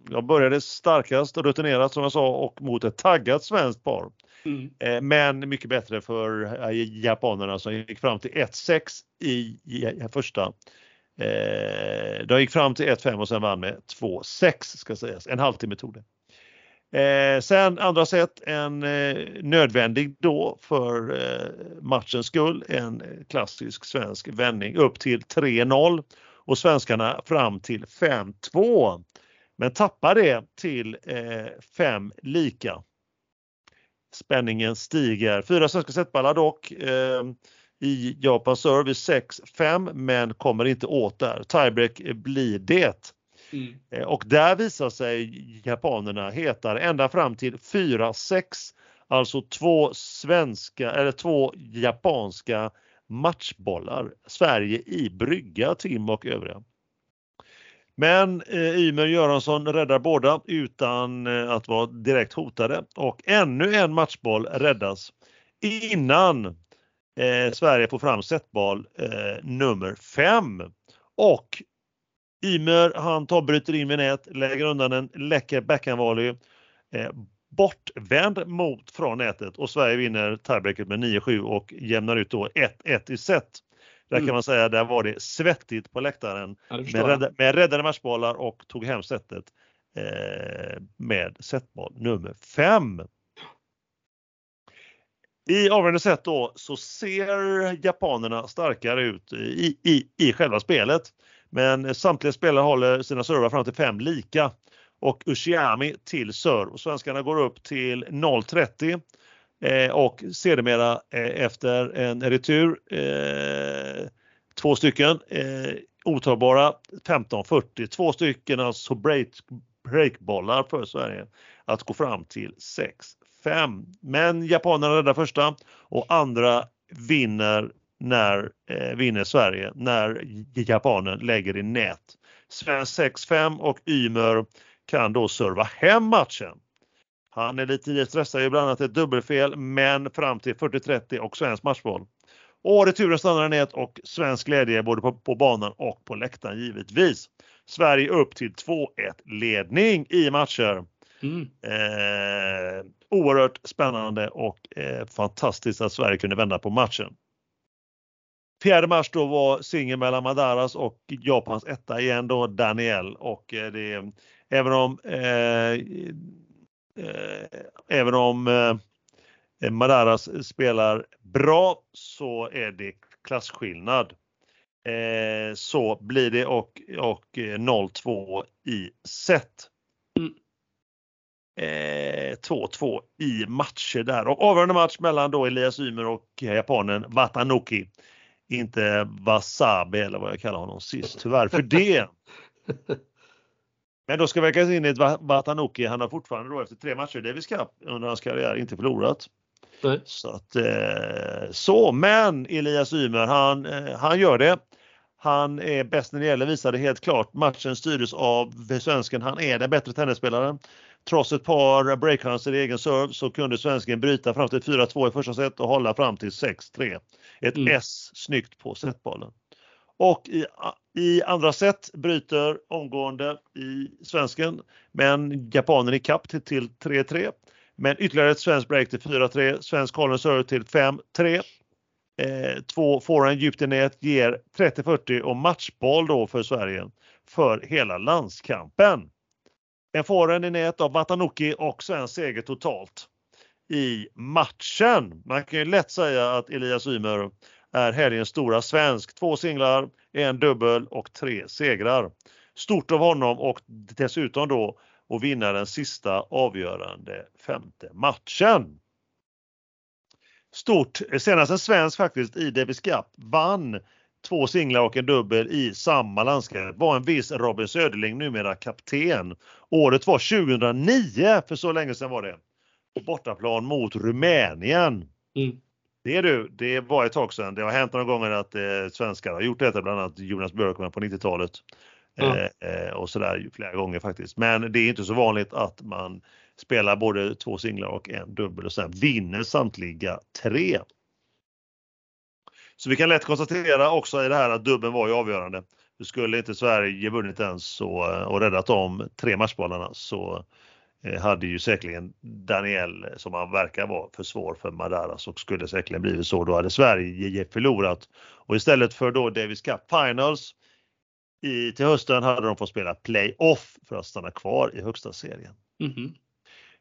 de började starkast och rutinerat som jag sa och mot ett taggat svenskt par. Mm. Eh, men mycket bättre för eh, japanerna som gick fram till 1-6 i, i första. Eh, de gick fram till 1-5 och sen vann med 2-6 ska sägas. En halvtimme tog det. Eh, sen andra set en eh, nödvändig då för eh, matchens skull. En klassisk svensk vändning upp till 3-0 och svenskarna fram till 5-2. Men tappar det till eh, 5 lika spänningen stiger. Fyra svenska setballar dock eh, i Japan service 6-5 men kommer inte åt där. Tiebreak blir det. Mm. Eh, och där visar sig japanerna hetare ända fram till 4-6. Alltså två svenska eller två japanska matchbollar. Sverige i brygga, Tim och övriga. Men eh, Ymer Göransson räddar båda utan eh, att vara direkt hotade och ännu en matchboll räddas innan eh, Sverige får fram setboll eh, nummer 5. Och Ymer han tar, bryter in vid nät, lägger undan en läcker backhandvolley. Eh, bortvänd mot från nätet och Sverige vinner tiebreaket med 9-7 och jämnar ut då 1-1 i set. Där mm. kan man säga, där var det svettigt på läktaren ja, med, rädda, med räddade matchbollar och tog hem setet eh, med setboll nummer 5. I avgörande set då så ser japanerna starkare ut i, i, i själva spelet. Men samtliga spelare håller sina servar fram till 5 lika och Ushiami till serve. Svenskarna går upp till 0,30 Eh, och sedermera eh, efter en retur, eh, två stycken eh, otagbara 15-40, två stycken alltså break, breakbollar för Sverige att gå fram till 5. Men japanerna räddar första och andra vinner när eh, vinner Sverige när japanen lägger i nät. Svensk 6-5 och Ymer kan då serva hem matchen. Han är lite stressad, ibland annat ett dubbelfel, men fram till 40-30 och svensk matchboll. Och returen stannar i nät och svensk glädje både på, på banan och på läktaren givetvis. Sverige upp till 2-1 ledning i matcher. Mm. Eh, oerhört spännande och eh, fantastiskt att Sverige kunde vända på matchen. 4 mars då var singel mellan Madaras och Japans etta igen då Daniel och eh, det, även om eh, Eh, även om eh, Madaras spelar bra så är det klasskillnad. Eh, så blir det och, och eh, 0-2 i set. Mm. 2-2 i matcher där och avgörande match mellan då Elias Ymer och japanen Watanoki. Inte Wasabi eller vad jag kallar honom sist, tyvärr för det. [LAUGHS] Men då ska vägas in i ett Watanoki. Han har fortfarande då efter tre matcher Davis Cup under hans karriär inte förlorat. Nej. Så att, eh, så, men Elias Ymer han, eh, han gör det. Han är bäst när det gäller, visade helt klart. Matchen styrdes av svensken. Han är den bättre tennisspelaren. Trots ett par breakhands i egen serve så kunde svensken bryta fram till 4-2 i första set och hålla fram till 6-3. Ett mm. S snyggt på setbollen. Och i, i andra set bryter omgående i svensken, men japanen i kapp till, till 3-3. Men ytterligare ett svenskt break till 4-3, svensk Holland serve till 5-3. Eh, två forehand djupt i nät ger 30-40 och matchboll då för Sverige för hela landskampen. En forehand i nät av Watanuki och svensk seger totalt i matchen. Man kan ju lätt säga att Elias Ymer är helgens stora svensk. Två singlar, en dubbel och tre segrar. Stort av honom och dessutom då att vinna den sista avgörande femte matchen. Stort! Senast en svensk faktiskt i Davis Cup vann två singlar och en dubbel i samma landskap var en viss Robin Söderling, numera kapten. Året var 2009, för så länge sedan var det. På bortaplan mot Rumänien. Mm. Det du, det var ett tag sedan. Det har hänt några gånger att eh, svenskar har gjort detta, bland annat Jonas Björkman på 90-talet. Mm. Eh, eh, och sådär flera gånger faktiskt. Men det är inte så vanligt att man spelar både två singlar och en dubbel och sen vinner samtliga tre. Så vi kan lätt konstatera också i det här att dubbeln var ju avgörande. Skulle inte Sverige vunnit den så, eh, och räddat de tre matchbollarna så eh, hade ju säkerligen Daniel, som han verkar vara, för svår för Madaras och skulle säkerligen blivit så. Då hade Sverige förlorat. Och istället för då Davis Cup Finals i, till hösten hade de fått spela Playoff för att stanna kvar i högsta serien. Mm.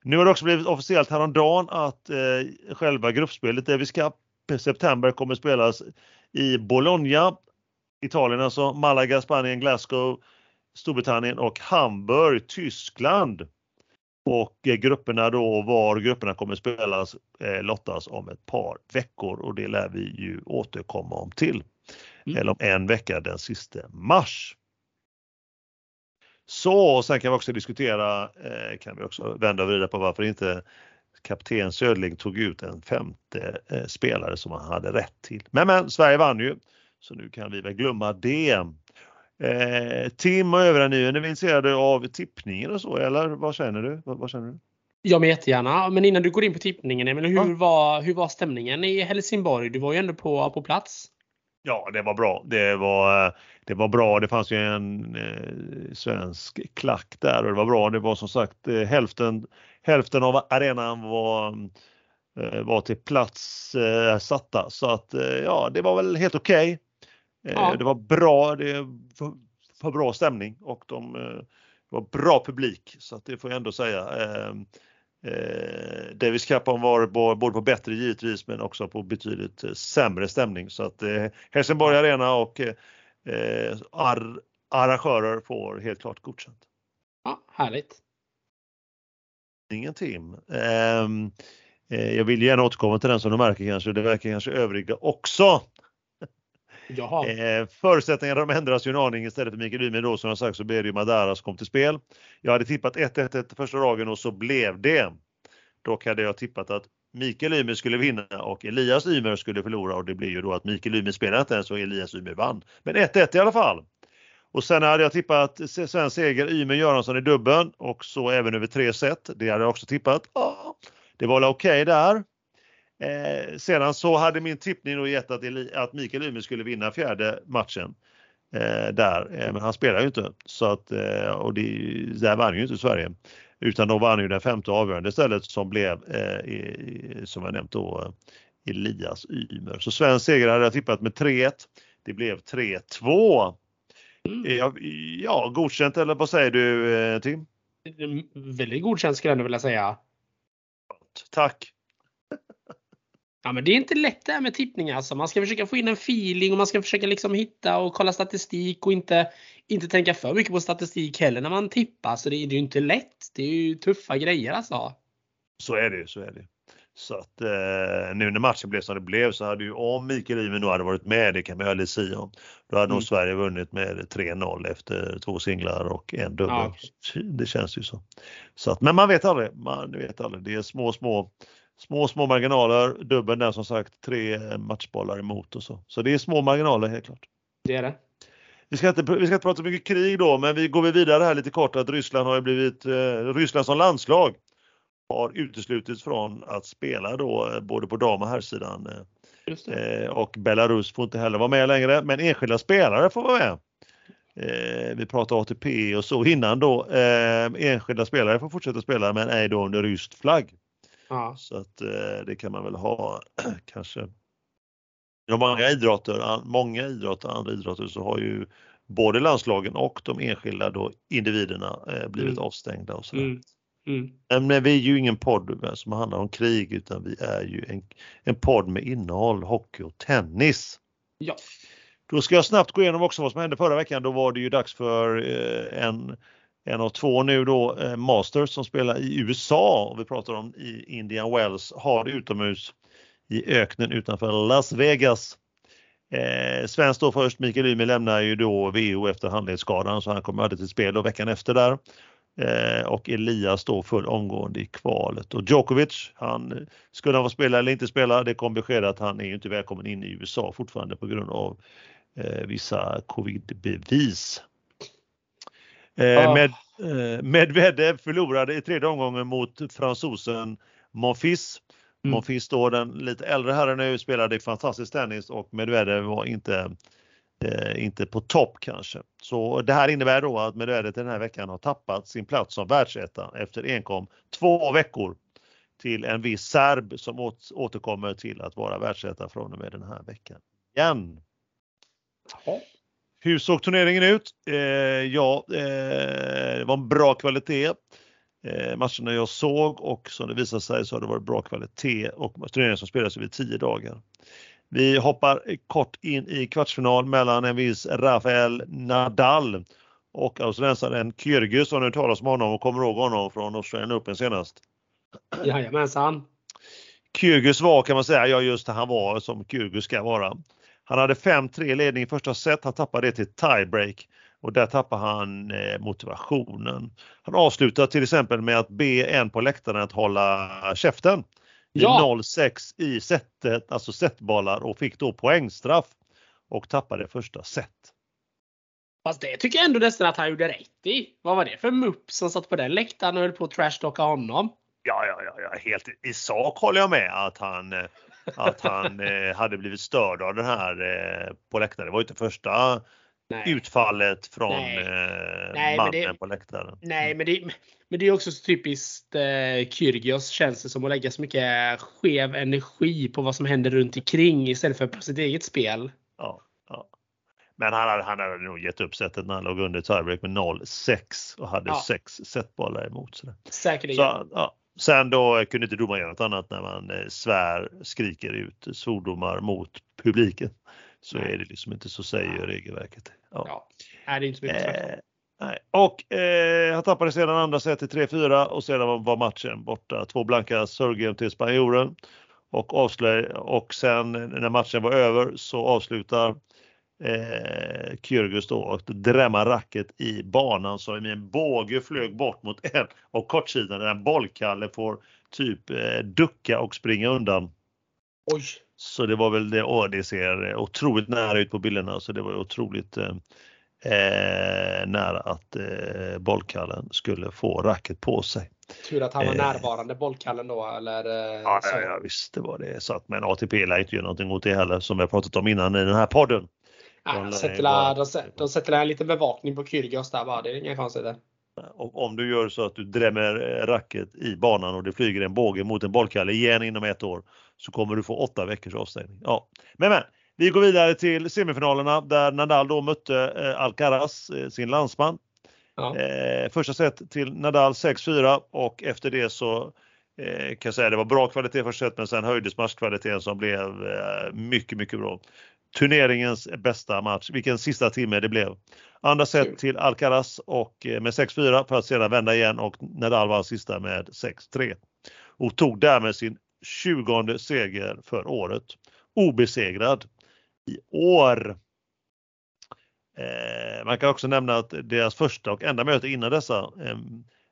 Nu har det också blivit officiellt häromdagen att eh, själva gruppspelet Davis Cup september kommer spelas i Bologna, Italien alltså, Malaga, Spanien, Glasgow, Storbritannien och Hamburg, Tyskland. Och eh, grupperna då, var grupperna kommer spelas, eh, lottas om ett par veckor och det lär vi ju återkomma om till. Mm. Eller om en vecka den sista mars. Så, och sen kan vi också diskutera, eh, kan vi också vända och vrida på varför inte kapten Södling tog ut en femte eh, spelare som han hade rätt till. Men, men Sverige vann ju, så nu kan vi väl glömma det. Eh, Tim och övriga nu, är ni intresserade av tippningen och så eller vad känner du? Vad, vad känner du? Ja men jättegärna. Men innan du går in på tippningen, Emil, hur, ja. var, hur var stämningen i Helsingborg? Du var ju ändå på, på plats. Ja, det var bra. Det var, det var bra. Det fanns ju en eh, svensk klack där och det var bra. Det var som sagt eh, hälften, hälften av arenan var, eh, var till plats eh, satta så att eh, ja, det var väl helt okej. Okay. Ja. Det var bra. Det var, var bra stämning och de var bra publik så att det får jag ändå säga. Eh, Davis Cup har varit både på bättre givetvis men också på betydligt sämre stämning så att eh, Helsingborg Arena och eh, ar arrangörer får helt klart godkänt. Ja, härligt. Ingen Tim. Ehm, eh, jag vill gärna återkomma till den som du märker kanske. Det verkar kanske övriga också. Jaha. Eh, förutsättningarna de ändras ju en aning istället för Mikael Ymer då som jag sagt så blev det ju Madara som kom till spel. Jag hade tippat 1-1 första dagen och så blev det. Dock hade jag tippat att Mikael Ymer skulle vinna och Elias Ymer skulle förlora och det blev ju då att Mikael Ymer spelade inte ens och Elias Ymer vann. Men 1-1 i alla fall. Och sen hade jag tippat svensk seger Ymer Göransson i dubbeln och så även över tre set. Det hade jag också tippat. Ja, det var okej okay där. Eh, sedan så hade min tippning då gett att, att Mikael Ymer skulle vinna fjärde matchen. Eh, där, eh, men han spelar ju inte. Så att, eh, och det, där vann ju inte Sverige. Utan då vann ju den femte avgörande istället som blev, eh, i, som jag nämnt då, Elias Ymer. Så svensk seger hade jag tippat med 3-1. Det blev 3-2. Mm. Ja, ja, godkänt eller vad säger du eh, Tim? Väldigt godkänt skulle jag ändå vilja säga. Tack! Ja, men det är inte lätt det här med tippning alltså. Man ska försöka få in en feeling och man ska försöka liksom hitta och kolla statistik och inte, inte tänka för mycket på statistik heller när man tippar. Så det, är ju inte lätt. Det är ju tuffa grejer alltså. Så är det så är det. Så att eh, nu när matchen blev som det blev så hade ju om Mikael Ymer nog hade varit med, det kan man ju si om. Då hade mm. nog Sverige vunnit med 3-0 efter två singlar och en dubbel. Ja. Det känns ju så. så att, men man vet aldrig. Man vet aldrig. Det är små, små små, små marginaler. Dubbeln där som sagt tre matchbollar emot och så. Så det är små marginaler helt klart. Det är det. Vi ska, inte, vi ska inte prata mycket krig då, men vi går vidare här lite kort att Ryssland har blivit, eh, Ryssland som landslag har uteslutits från att spela då eh, både på dam och herrsidan. Eh, och Belarus får inte heller vara med längre, men enskilda spelare får vara med. Eh, vi pratade ATP och så innan då. Eh, enskilda spelare får fortsätta spela men ej då under rysk flagg. Ja. Så att eh, det kan man väl ha [CLEARS THROAT] kanske. Ja, många idrotter, många idrotter, andra idrotter så har ju både landslagen och de enskilda då individerna eh, blivit mm. avstängda och sådär. Mm. Mm. Men vi är ju ingen podd som handlar om krig utan vi är ju en, en podd med innehåll, hockey och tennis. Ja. Då ska jag snabbt gå igenom också vad som hände förra veckan. Då var det ju dags för eh, en, en av två nu då eh, Masters som spelar i USA och vi pratar om i Indian Wells har utomhus i öknen utanför Las Vegas. Eh, Svenskt då först, Mikael Ymer lämnar ju då VO efter handledsskadan så han kommer aldrig till spel då veckan efter där. Eh, och Elias då full omgående i kvalet. Och Djokovic, han skulle han få spela eller inte spela, det kom besked att han är ju inte välkommen in i USA fortfarande på grund av eh, vissa covidbevis. Eh, oh. med, eh, Medvedev förlorade i tredje omgången mot fransosen Monfils. Mm. Monfils då den lite äldre herren nu spelade fantastisk tennis och Medvedev var inte eh, inte på topp kanske. Så det här innebär då att Medvedev den här veckan har tappat sin plats som världsetta efter enkom två veckor till en viss serb som återkommer till att vara världsetta från och med den här veckan igen. Jaha. Hur såg turneringen ut? Eh, ja, eh, det var en bra kvalitet. Eh, matcherna jag såg och som det visade sig så har det varit bra kvalitet och turneringen som spelades över tio dagar. Vi hoppar kort in i kvartsfinal mellan en viss Rafael Nadal och australiensaren Kyrgios har nu talas om honom och kommer ihåg honom från Australian Open senast. Jajamensan. Kyrgios var kan man säga, ja just det, han var som Kyrgios ska vara. Han hade 5-3 ledning i första set, han tappade det till tiebreak och där tappar han eh, motivationen. Han avslutar till exempel med att be en på läktaren att hålla käften. Ja. 0-6 i setet, alltså setbollar och fick då poängstraff och tappade första set. Fast det tycker jag ändå nästan att han gjorde rätt i. Vad var det för mupp som satt på den läktaren och höll på att trashtalka honom? Ja, ja, ja, ja, helt i sak håller jag med att han, eh, att han [LAUGHS] eh, hade blivit störd av den här eh, på läktaren. Det var ju inte första nej. utfallet från nej. Eh, nej, mannen det, på läktaren. Nej, men det, men det är också så typiskt eh, Kyrgios känns det som att lägga så mycket skev energi på vad som händer runt omkring istället för på sitt eget spel. Ja, ja. Men han hade, han hade nog gett upp setet när han låg under tiebreak med 0-6 och hade ja. sex setbollar emot sig. Säkerligen. Så, ja. Sen då kunde inte domaren göra något annat när man eh, svär, skriker ut svordomar mot publiken. Så är det liksom inte så säger regelverket. Ja. ja. Nej, det är inte så mycket eh, Nej. Och eh, han tappade sedan andra set till 3-4 och sedan var matchen borta. Två blanka servegame till spanjoren. Och, avslöj, och sen när matchen var över så avslutar eh, Kyrgios då och drämmer racket i banan så en båge flög bort mot en av kortsidan där bollkalle får typ eh, ducka och springa undan. Oj. Så det var väl det, åh, det ser otroligt nära ut på bilderna så det var otroligt eh, eh, nära att eh, bollkallen skulle få racket på sig. Tur att han var eh. närvarande bollkallen då eller? Eh, ja, ja, visst det var det. Så att, men ATP lär inte göra någonting åt det heller som har pratat om innan i den här podden. Ja, de, sätter la, de, de sätter en liten bevakning på Kyrgios där bara. Det är inga konstigheter. Om du gör så att du drämmer eh, racket i banan och det flyger en båge mot en bollkalle igen inom ett år så kommer du få åtta veckors avstängning. Ja. Men, men vi går vidare till semifinalerna där Nadal då mötte eh, Alcaraz, eh, sin landsman. Ja. Eh, första set till Nadal 6-4 och efter det så eh, kan jag säga det var bra kvalitet första set men sen höjdes matchkvaliteten som blev eh, mycket, mycket bra. Turneringens bästa match, vilken sista timme det blev. Andra set till Alcaraz och eh, med 6-4 för att sedan vända igen och Nadal var sista med 6-3 och tog därmed sin 20 seger för året. Obesegrad i år. Eh, man kan också nämna att deras första och enda möte innan dessa eh,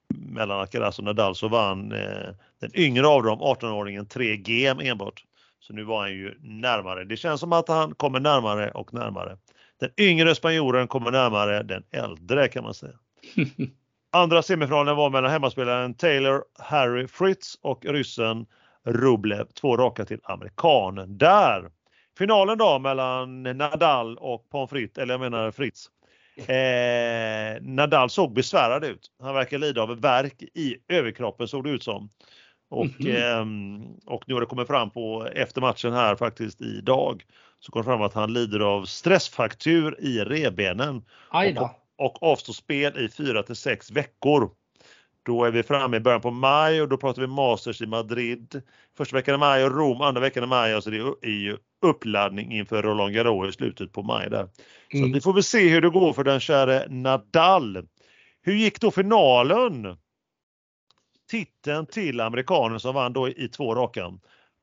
mellan Alcaraz och Nadal så vann eh, den yngre av dem, 18-åringen, 3 GM enbart. Så nu var han ju närmare. Det känns som att han kommer närmare och närmare. Den yngre spanjoren kommer närmare den äldre kan man säga. [LAUGHS] Andra semifinalen var mellan hemmaspelaren Taylor Harry Fritz och ryssen Rublev, två raka till amerikanen. Där Finalen då mellan Nadal och Pommes frites, eller jag menar Fritz. Eh, Nadal såg besvärad ut. Han verkar lida av värk i överkroppen såg det ut som. Och, mm-hmm. eh, och nu har det kommit fram på efter matchen här faktiskt idag så kom det fram att han lider av stressfraktur i revbenen. Och, och avstår spel i 4 till 6 veckor. Då är vi framme i början på maj och då pratar vi Masters i Madrid. Första veckan i maj och Rom andra veckan i maj. Alltså det är uppladdning inför Roland Garros i slutet på maj där. Mm. Så vi får väl se hur det går för den käre Nadal. Hur gick då finalen? Titeln till amerikanen som vann då i två raka.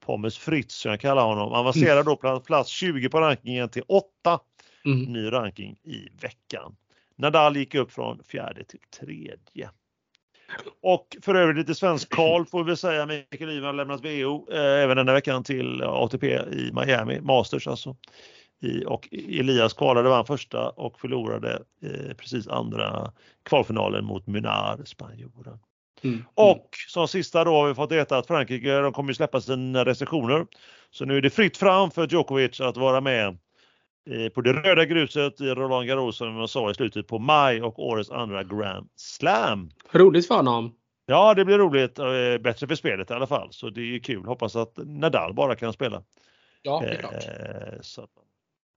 Pommes Fritz som jag kallar honom. Avancerar då på plats 20 på rankingen till 8. Mm. Ny ranking i veckan. Nadal gick upp från fjärde till tredje. Och för övrigt lite svensk Karl får vi säga. Mikael Ymer har lämnat VO eh, även denna veckan till ATP i Miami, Masters alltså. I, och Elias kvalade vann första och förlorade eh, precis andra kvalfinalen mot Munar, spanjoren. Mm. Och som sista då har vi fått veta att Frankrike de kommer släppa sina restriktioner. Så nu är det fritt fram för Djokovic att vara med Eh, på det röda gruset i Roland Garros som jag sa i slutet på maj och årets andra Grand Slam. Roligt för honom. Ja, det blir roligt. Eh, bättre för spelet i alla fall. Så det är kul. Hoppas att Nadal bara kan spela. Ja, det är klart. Eh, så,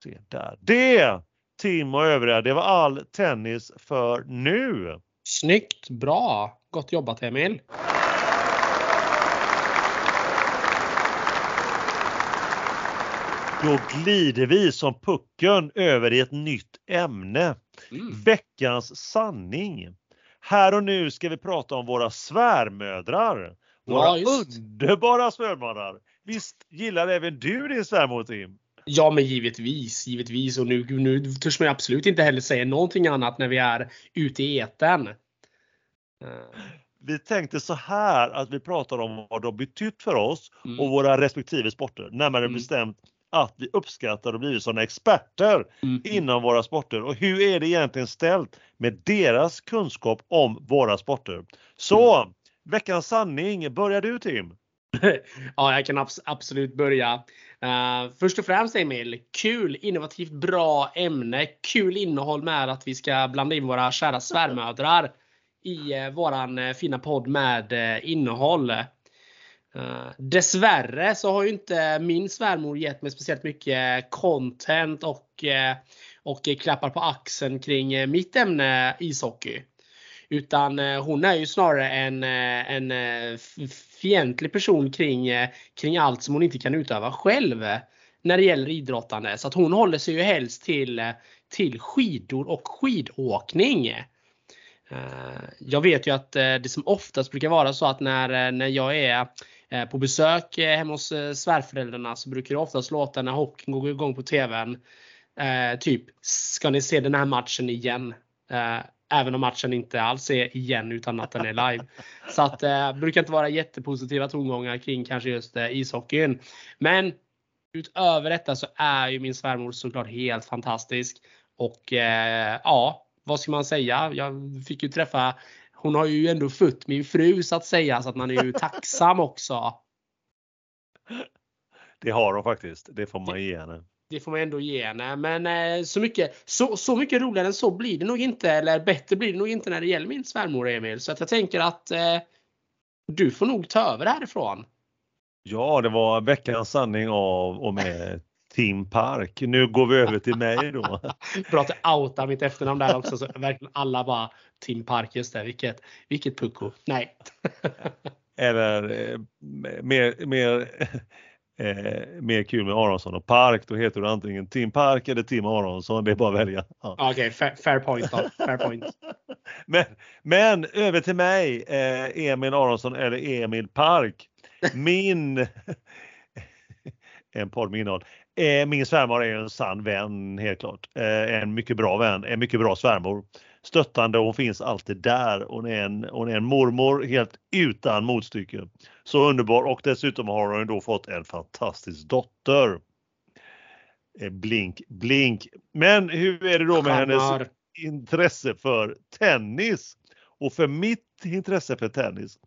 se där. Det, Tim och övriga, det var all tennis för nu. Snyggt! Bra! Gott jobbat Emil! Då glider vi som pucken över i ett nytt ämne. Mm. Veckans sanning. Här och nu ska vi prata om våra svärmödrar. Våra ja, underbara svärmödrar. Visst gillar även du din svärmor Tim? Ja men givetvis, givetvis. Och nu, nu törs man absolut inte heller säga någonting annat när vi är ute i eten. Vi tänkte så här att vi pratar om vad de betytt för oss mm. och våra respektive sporter. Närmare mm. bestämt att vi uppskattar och blivit sådana experter mm. inom våra sporter. Och hur är det egentligen ställt med deras kunskap om våra sporter? Så mm. veckans sanning, börjar du Tim? [LAUGHS] ja, jag kan abs absolut börja. Uh, först och främst Emil, kul, innovativt, bra ämne. Kul innehåll med att vi ska blanda in våra kära svärmödrar i eh, våran eh, fina podd med eh, innehåll. Dessvärre så har ju inte min svärmor gett mig speciellt mycket content och, och klappar på axeln kring mitt ämne ishockey. Utan hon är ju snarare en, en fientlig person kring, kring allt som hon inte kan utöva själv när det gäller idrottande. Så att hon håller sig ju helst till, till skidor och skidåkning. Eh, jag vet ju att eh, det som oftast brukar vara så att när, eh, när jag är på besök hemma hos svärföräldrarna så brukar det oftast låta när hockeyn går igång på TVn. typ, ska ni se den här matchen igen? även om matchen inte alls är igen utan att den är live. Så att det brukar inte vara jättepositiva tongångar kring kanske just ishockeyn. Men utöver detta så är ju min svärmor såklart helt fantastisk. Och ja, vad ska man säga? Jag fick ju träffa hon har ju ändå fött min fru så att säga så att man är ju tacksam också. Det har hon faktiskt. Det får man ge henne. Det får man ändå ge henne. Men eh, så, mycket, så, så mycket roligare än så blir det nog inte. Eller bättre blir det nog inte när det gäller min svärmor Emil. Så att jag tänker att eh, du får nog ta över härifrån. Ja, det var veckans sanning av och med Tim Park. Nu går vi över till mig då. [LAUGHS] Bra att du outar mitt efternamn där också. Så verkligen alla bara Tim Park, just det. Vilket, vilket pucko. Nej. [LAUGHS] Eller eh, mer, mer, [LAUGHS] eh, mer kul med Aronsson och Park. Då heter du antingen Tim Park eller Tim Aronsson. Det är bara att välja. Ja. Okej, okay, fair, fair, point då. Fair point. men, men över till mig, eh, Emil Aronsson eller Emil Park. Min en podd med innehåll. Eh, min svärmor är en sann vän helt klart. Eh, en mycket bra vän, en mycket bra svärmor. Stöttande, hon finns alltid där. Hon är en, hon är en mormor helt utan motstycke. Så underbar och dessutom har hon då fått en fantastisk dotter. Eh, blink, blink. Men hur är det då med hennes intresse för tennis? Och för mitt intresse för tennis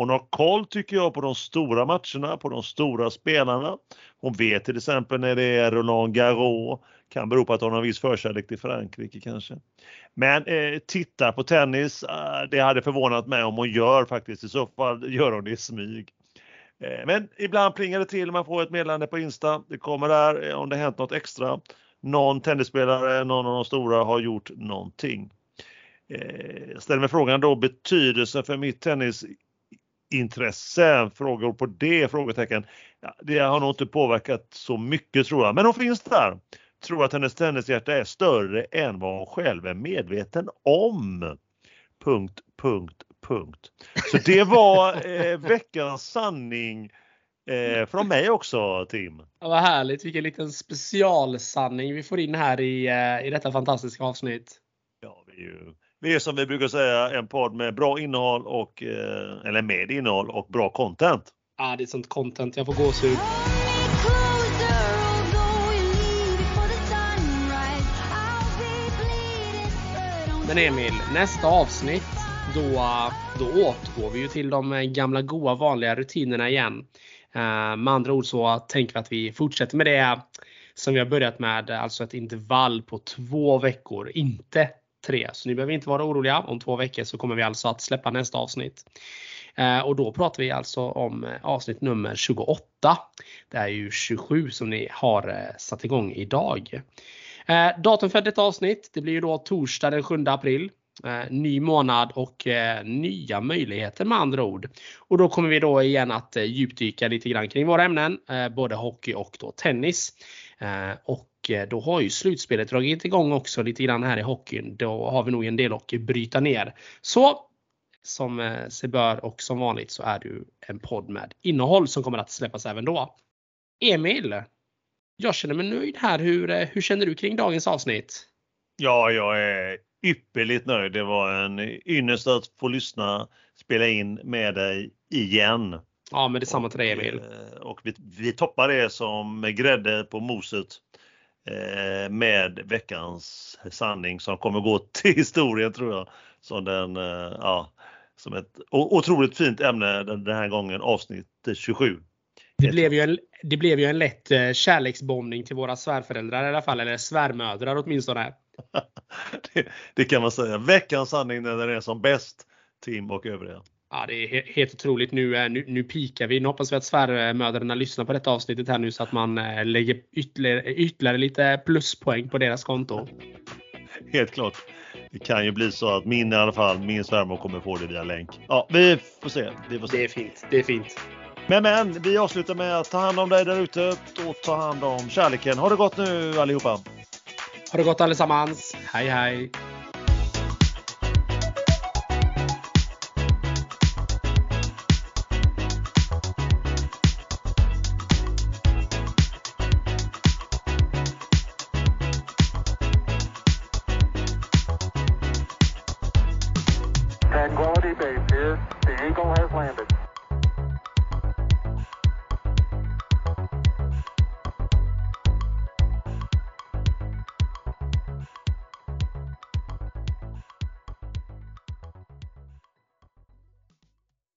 hon har koll tycker jag på de stora matcherna, på de stora spelarna. Hon vet till exempel när det är Roland Garros. Kan bero på att hon har en viss förkärlek till Frankrike kanske. Men eh, titta på tennis, eh, det hade förvånat mig om hon gör faktiskt. I så fall gör hon det i smyg. Eh, men ibland plingar det till, man får ett meddelande på Insta. Det kommer där eh, om det hänt något extra. Någon tennisspelare, någon av de stora har gjort någonting. Jag ställer mig frågan då betydelsen för mitt tennis tennisintresse? Frågor på det? Frågetecken. Ja, det har nog inte påverkat så mycket tror jag, men hon finns där. Tror att hennes tennishjärta är större än vad hon själv är medveten om. Punkt, punkt, punkt. Så det var eh, [LAUGHS] veckans sanning eh, från mig också Tim. Ja, vad härligt, vilken liten specialsanning vi får in här i, eh, i detta fantastiska avsnitt. Ja, vi är, ju, vi är som vi brukar säga en podd med bra innehåll och eh, eller med innehåll och bra content. Ja, det är sånt content jag får gåshud. Men Emil, nästa avsnitt då, då återgår vi ju till de gamla goa vanliga rutinerna igen. Eh, med andra ord så tänker vi att vi fortsätter med det som vi har börjat med, alltså ett intervall på två veckor, inte 3. Så ni behöver inte vara oroliga. Om två veckor så kommer vi alltså att släppa nästa avsnitt. Eh, och då pratar vi alltså om eh, avsnitt nummer 28. Det är ju 27 som ni har eh, satt igång idag. Datum för detta avsnitt, det blir ju då torsdag den 7 april. Ny månad och nya möjligheter med andra ord. Och då kommer vi då igen att djupdyka lite grann kring våra ämnen, både hockey och då tennis. Och då har ju slutspelet dragit igång också lite grann här i hockeyn. Då har vi nog en del att bryta ner. Så som sig bör och som vanligt så är ju en podd med innehåll som kommer att släppas även då. Emil, jag känner mig nöjd här. Hur, hur känner du kring dagens avsnitt? Ja, jag är ypperligt nöjd. Det var en ynnest att få lyssna, spela in med dig igen. Ja, men detsamma till dig Emil. Eh, och vi, vi toppar det som grädde på moset eh, med veckans sanning som kommer gå [LAUGHS] till historien tror jag. Som, den, eh, ja, som ett otroligt fint ämne den här gången, avsnitt 27. Det blev, ju en, det blev ju en lätt kärleksbombning till våra svärföräldrar i alla fall, eller svärmödrar åtminstone. [LAUGHS] det, det, kan man säga. Veckans sanning när den är som bäst, Tim och övriga. Ja, det är helt otroligt. Nu, nu, nu pikar vi. Nu hoppas vi att svärmödrarna lyssnar på detta avsnittet här nu så att man eh, lägger ytterligare, ytterligare lite pluspoäng på deras konto. Helt klart. Det kan ju bli så att min i alla fall, min svärmor kommer få det via länk. Ja, vi får se. Vi får se. Det är fint. Det är fint. Men men, vi avslutar med att ta hand om dig där ute och ta hand om kärleken. Ha det gott nu allihopa! Ha det gott allesammans. Hej hej!